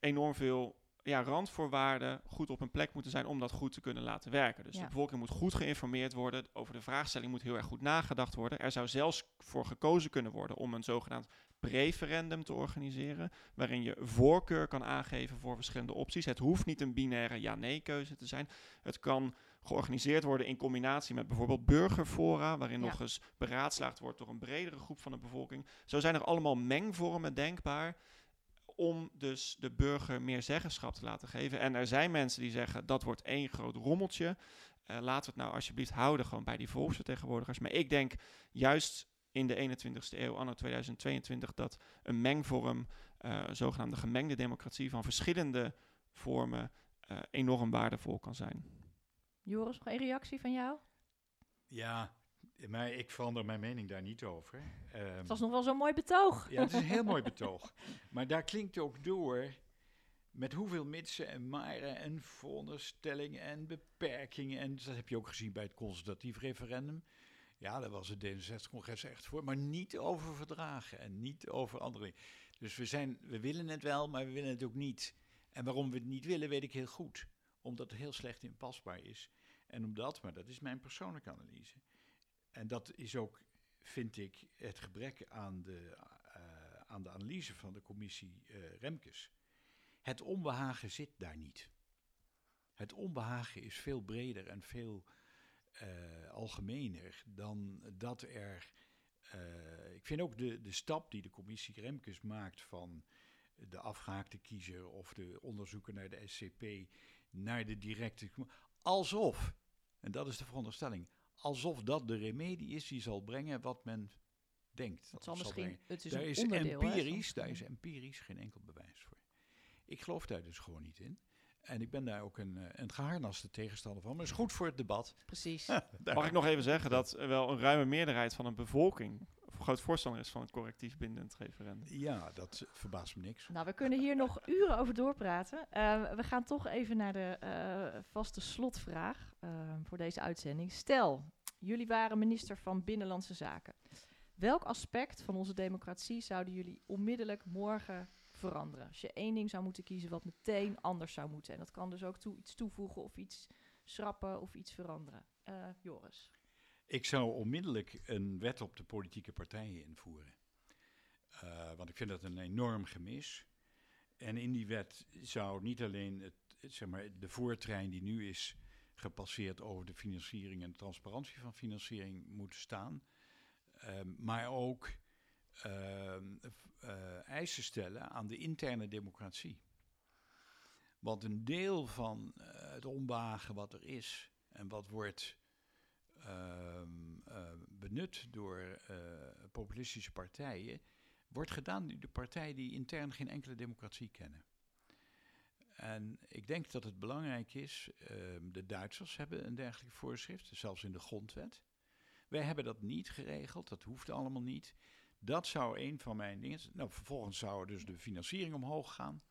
enorm veel ja, randvoorwaarden goed op een plek moeten zijn om dat goed te kunnen laten werken. Dus Ja. de bevolking moet goed geïnformeerd worden. Over de vraagstelling moet heel erg goed nagedacht worden. Er zou zelfs voor gekozen kunnen worden om een zogenaamd preferendum te organiseren. Waarin je voorkeur kan aangeven voor verschillende opties. Het hoeft niet een binaire ja-nee keuze te zijn. Het kan georganiseerd worden in combinatie met bijvoorbeeld burgerfora, waarin Ja. nog eens beraadslaagd wordt door een bredere groep van de bevolking. Zo zijn er allemaal mengvormen denkbaar om dus de burger meer zeggenschap te laten geven. En er zijn mensen die zeggen dat wordt één groot rommeltje. Eh, laten we het nou alsjeblieft houden gewoon bij die volksvertegenwoordigers. Maar ik denk juist in de 21ste eeuw, anno 2022, dat een mengvorm, eh, een zogenaamde gemengde democratie van verschillende vormen, eh, enorm waardevol kan zijn. Joris, nog een reactie van jou? Ja, maar ik verander mijn mening daar niet over. Ehm, Het was nog wel zo'n mooi betoog. Ja, het is een heel mooi [LAUGHS] betoog. Maar daar klinkt ook door met hoeveel mitsen en maren en veronderstellingen en beperkingen. En dat heb je ook gezien bij het consultatief referendum. Ja, daar was het D66-congres echt voor, maar niet over verdragen en niet over andere dingen. Dus we, zijn, we willen het wel, maar we willen het ook niet. En waarom we het niet willen, weet ik heel goed. Omdat het heel slecht inpasbaar is. En omdat, maar dat is mijn persoonlijke analyse. En dat is ook, vind ik, het gebrek aan de, uh, aan de analyse van de commissie uh, Remkes. Het onbehagen zit daar niet. Het onbehagen is veel breder en veel uh, algemener dan dat er. Ik vind ook de, de stap die de commissie Remkes maakt van de afgehaakte kiezer of de onderzoeker naar de SCP naar de directe. Alsof, en dat is de veronderstelling, alsof dat de remedie is die zal brengen wat men denkt. Dat zal misschien, het is daar een is onderdeel, empirisch, hè, daar is empirisch geen enkel bewijs voor. Ik geloof daar dus gewoon niet in. En ik ben daar ook een, eh, een geharnaste tegenstander van. Maar het is goed voor het debat. Precies. [LAUGHS] Mag ik nog even zeggen dat er wel een ruime meerderheid van de bevolking groot voorstander is van het correctief bindend referendum. Ja, dat verbaast me niks. Nou, we kunnen hier nog uren over doorpraten. Eh, we gaan toch even naar de eh, vaste slotvraag eh, voor deze uitzending. Stel, jullie waren minister van Binnenlandse Zaken. Welk aspect van onze democratie zouden jullie onmiddellijk morgen veranderen? Als je één ding zou moeten kiezen wat meteen anders zou moeten. En dat kan dus ook toe, iets toevoegen of iets schrappen of iets veranderen. Eh, Joris. Ik zou onmiddellijk een wet op de politieke partijen invoeren. Eh, want ik vind dat een enorm gemis. En in die wet zou niet alleen het, zeg maar, de voortrein die nu is gepasseerd over de financiering en de transparantie van financiering moeten staan. Ehm, maar ook ehm, eh, eisen stellen aan de interne democratie. Want een deel van eh, het onbehagen wat er is en wat wordt benut door eh, populistische partijen, wordt gedaan door de partijen die intern geen enkele democratie kennen. En ik denk dat het belangrijk is, ehm, de Duitsers hebben een dergelijk voorschrift, zelfs in de grondwet. Wij hebben dat niet geregeld, dat hoeft allemaal niet. Dat zou een van mijn dingen. Nou, vervolgens zou dus de financiering omhoog gaan.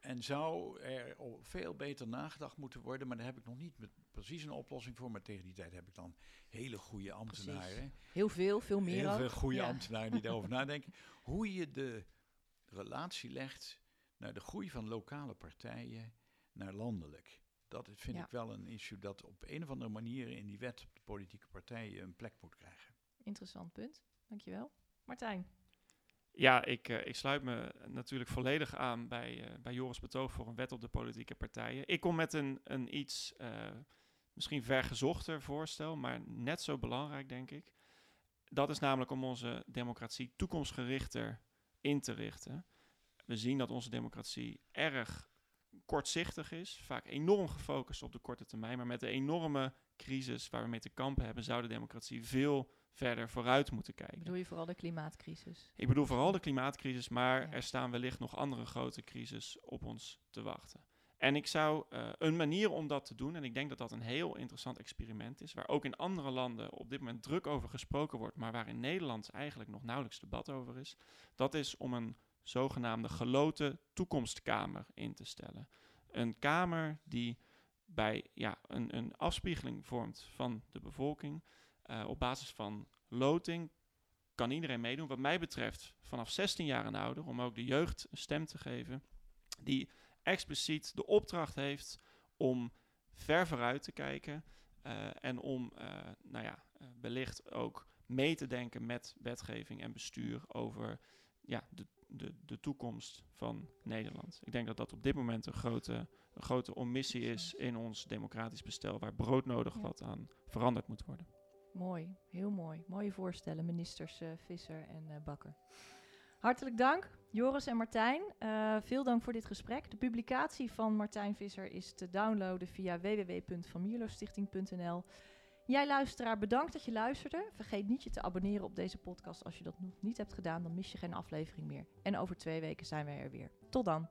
En zou er veel beter nagedacht moeten worden, maar daar heb ik nog niet met precies een oplossing voor. Maar tegen die tijd heb ik dan hele goede ambtenaren. Heel veel, veel meer. Heel ook. veel goede Ja. ambtenaren die [LAUGHS] daarover nadenken. Hoe je de relatie legt naar de groei van lokale partijen naar landelijk. Dat vind Ja. ik wel een issue dat op een of andere manier in die wet op de politieke partijen een plek moet krijgen. Interessant punt. Dankjewel. Martijn. Ja, ik, eh, ik sluit me natuurlijk volledig aan bij, eh, bij Joris Betoog voor een wet op de politieke partijen. Ik kom met een, een iets eh, misschien vergezochter voorstel, maar net zo belangrijk, denk ik. Dat is namelijk om onze democratie toekomstgerichter in te richten. We zien dat onze democratie erg kortzichtig is, vaak enorm gefocust op de korte termijn, maar met de enorme crisis waar we mee te kampen hebben, zou de democratie veel verder vooruit moeten kijken. Bedoel je vooral de klimaatcrisis? Ik bedoel vooral de klimaatcrisis, maar Ja. er staan wellicht nog andere grote crisis op ons te wachten. En ik zou eh, een manier om dat te doen, en ik denk dat dat een heel interessant experiment is, waar ook in andere landen op dit moment druk over gesproken wordt, maar waar in Nederland eigenlijk nog nauwelijks debat over is, dat is om een zogenaamde geloten toekomstkamer in te stellen. Een kamer die bij ja, een, een afspiegeling vormt van de bevolking eh, op basis van loting kan iedereen meedoen. Wat mij betreft vanaf 16 jaar en ouder, om ook de jeugd een stem te geven, die expliciet de opdracht heeft om ver vooruit te kijken eh, en om eh, nou ja, wellicht ook mee te denken met wetgeving en bestuur over ja, de, de, de toekomst van Nederland. Ik denk dat dat op dit moment een grote, een grote omissie is in ons democratisch bestel, waar broodnodig wat aan veranderd moet worden. Mooi, heel mooi. Mooie voorstellen, ministers eh, Visser en eh, Bakker. Hartelijk dank, Joris en Martijn. Eh, veel dank voor dit gesprek. De publicatie van Martijn Visser is te downloaden via www.vanmierlostichting.nl. Jij luisteraar, bedankt dat je luisterde. Vergeet niet je te abonneren op deze podcast. Als je dat nog niet hebt gedaan, dan mis je geen aflevering meer. En over twee weken zijn wij er weer. Tot dan.